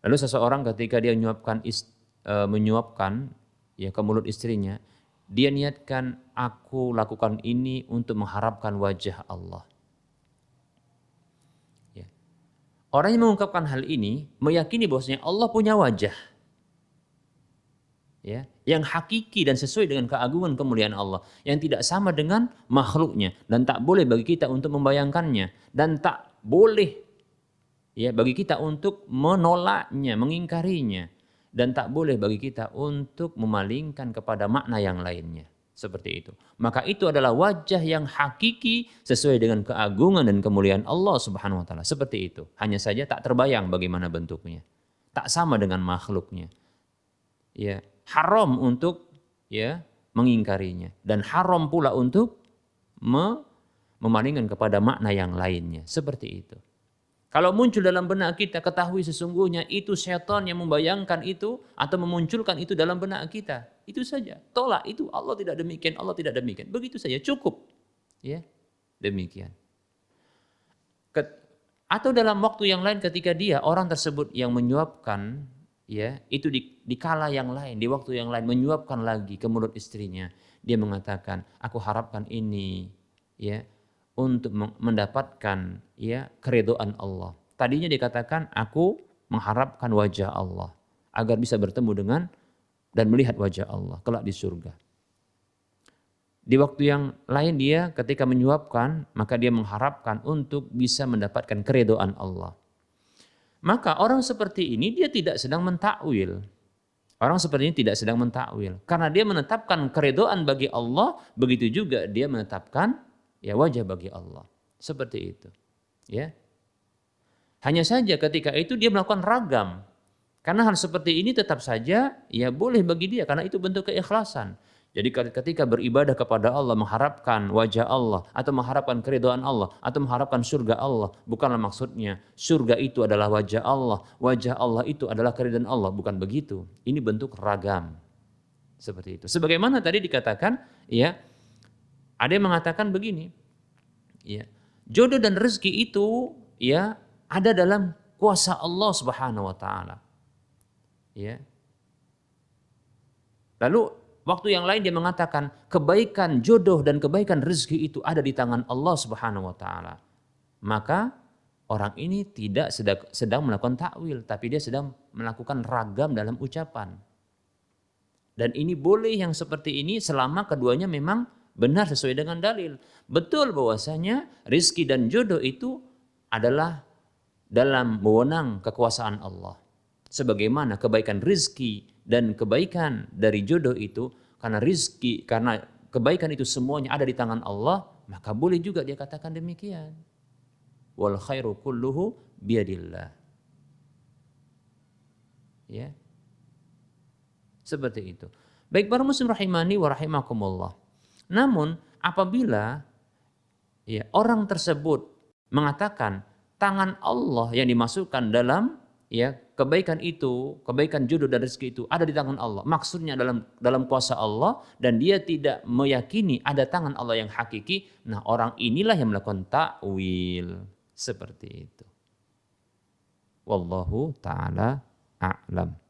lalu seseorang ketika dia menyuapkan ist, uh, menyuapkan ya ke mulut istrinya dia niatkan aku lakukan ini untuk mengharapkan wajah Allah. Ya. Orang yang mengungkapkan hal ini meyakini bahwasanya Allah punya wajah. Ya, yang hakiki dan sesuai dengan keagungan kemuliaan Allah yang tidak sama dengan makhluknya dan tak boleh bagi kita untuk membayangkannya dan tak boleh ya bagi kita untuk menolaknya, mengingkarinya dan tak boleh bagi kita untuk memalingkan kepada makna yang lainnya. Seperti itu. Maka itu adalah wajah yang hakiki sesuai dengan keagungan dan kemuliaan Allah Subhanahu wa taala. Seperti itu. Hanya saja tak terbayang bagaimana bentuknya. Tak sama dengan makhluknya. Ya, haram untuk ya mengingkarinya dan haram pula untuk memalingkan kepada makna yang lainnya. Seperti itu. Kalau muncul dalam benak kita, ketahui sesungguhnya itu setan yang membayangkan itu atau memunculkan itu dalam benak kita. Itu saja. Tolak itu Allah tidak demikian, Allah tidak demikian. Begitu saja, cukup. Ya, demikian. Atau dalam waktu yang lain ketika dia orang tersebut yang menyuapkan ya itu di, di kala yang lain di waktu yang lain menyuapkan lagi ke mulut istrinya dia mengatakan aku harapkan ini ya untuk mendapatkan ya keredoan Allah. Tadinya dikatakan aku mengharapkan wajah Allah agar bisa bertemu dengan dan melihat wajah Allah kelak di surga. Di waktu yang lain dia ketika menyuapkan maka dia mengharapkan untuk bisa mendapatkan keredoan Allah. Maka orang seperti ini dia tidak sedang mentakwil. Orang seperti ini tidak sedang mentakwil karena dia menetapkan keredoan bagi Allah, begitu juga dia menetapkan ya wajah bagi Allah. Seperti itu. Ya. Hanya saja ketika itu dia melakukan ragam. Karena hal seperti ini tetap saja ya boleh bagi dia karena itu bentuk keikhlasan. Jadi ketika beribadah kepada Allah, mengharapkan wajah Allah, atau mengharapkan keridhaan Allah, atau mengharapkan surga Allah, bukanlah maksudnya surga itu adalah wajah Allah, wajah Allah itu adalah keridhaan Allah, bukan begitu. Ini bentuk ragam. Seperti itu. Sebagaimana tadi dikatakan, ya ada yang mengatakan begini, ya jodoh dan rezeki itu ya ada dalam kuasa Allah Subhanahu Wa Taala. Ya. Lalu waktu yang lain dia mengatakan kebaikan jodoh dan kebaikan rezeki itu ada di tangan Allah Subhanahu Wa Taala. Maka orang ini tidak sedang, sedang melakukan takwil, tapi dia sedang melakukan ragam dalam ucapan. Dan ini boleh yang seperti ini selama keduanya memang benar sesuai dengan dalil. Betul bahwasanya rizki dan jodoh itu adalah dalam wewenang kekuasaan Allah. Sebagaimana kebaikan rizki dan kebaikan dari jodoh itu karena rizki, karena kebaikan itu semuanya ada di tangan Allah, maka boleh juga dia katakan demikian. Wal khairu kulluhu biadillah. Ya. Seperti itu. Baik para muslim rahimani wa rahimakumullah. Namun apabila ya orang tersebut mengatakan tangan Allah yang dimasukkan dalam ya kebaikan itu, kebaikan jodoh dan rezeki itu ada di tangan Allah. Maksudnya dalam dalam kuasa Allah dan dia tidak meyakini ada tangan Allah yang hakiki. Nah, orang inilah yang melakukan takwil seperti itu. Wallahu taala a'lam.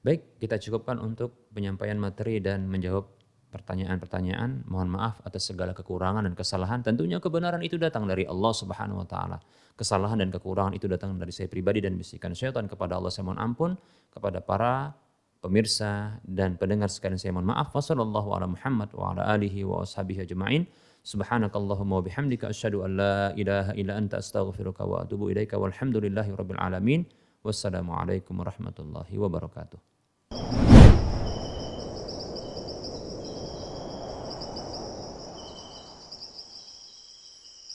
Baik, kita cukupkan untuk penyampaian materi dan menjawab pertanyaan-pertanyaan. Mohon maaf atas segala kekurangan dan kesalahan. Tentunya kebenaran itu datang dari Allah Subhanahu wa taala. Kesalahan dan kekurangan itu datang dari saya pribadi dan bisikan syaitan kepada Allah saya mohon ampun kepada para pemirsa dan pendengar sekalian saya mohon maaf. Wassallallahu ala Muhammad wa ala alihi wa ashabihi ajma'in. Subhanakallahumma wa bihamdika asyhadu an la ilaha illa anta astaghfiruka wa atubu ilaika walhamdulillahi alamin. Wassalamualaikum warahmatullahi wabarakatuh.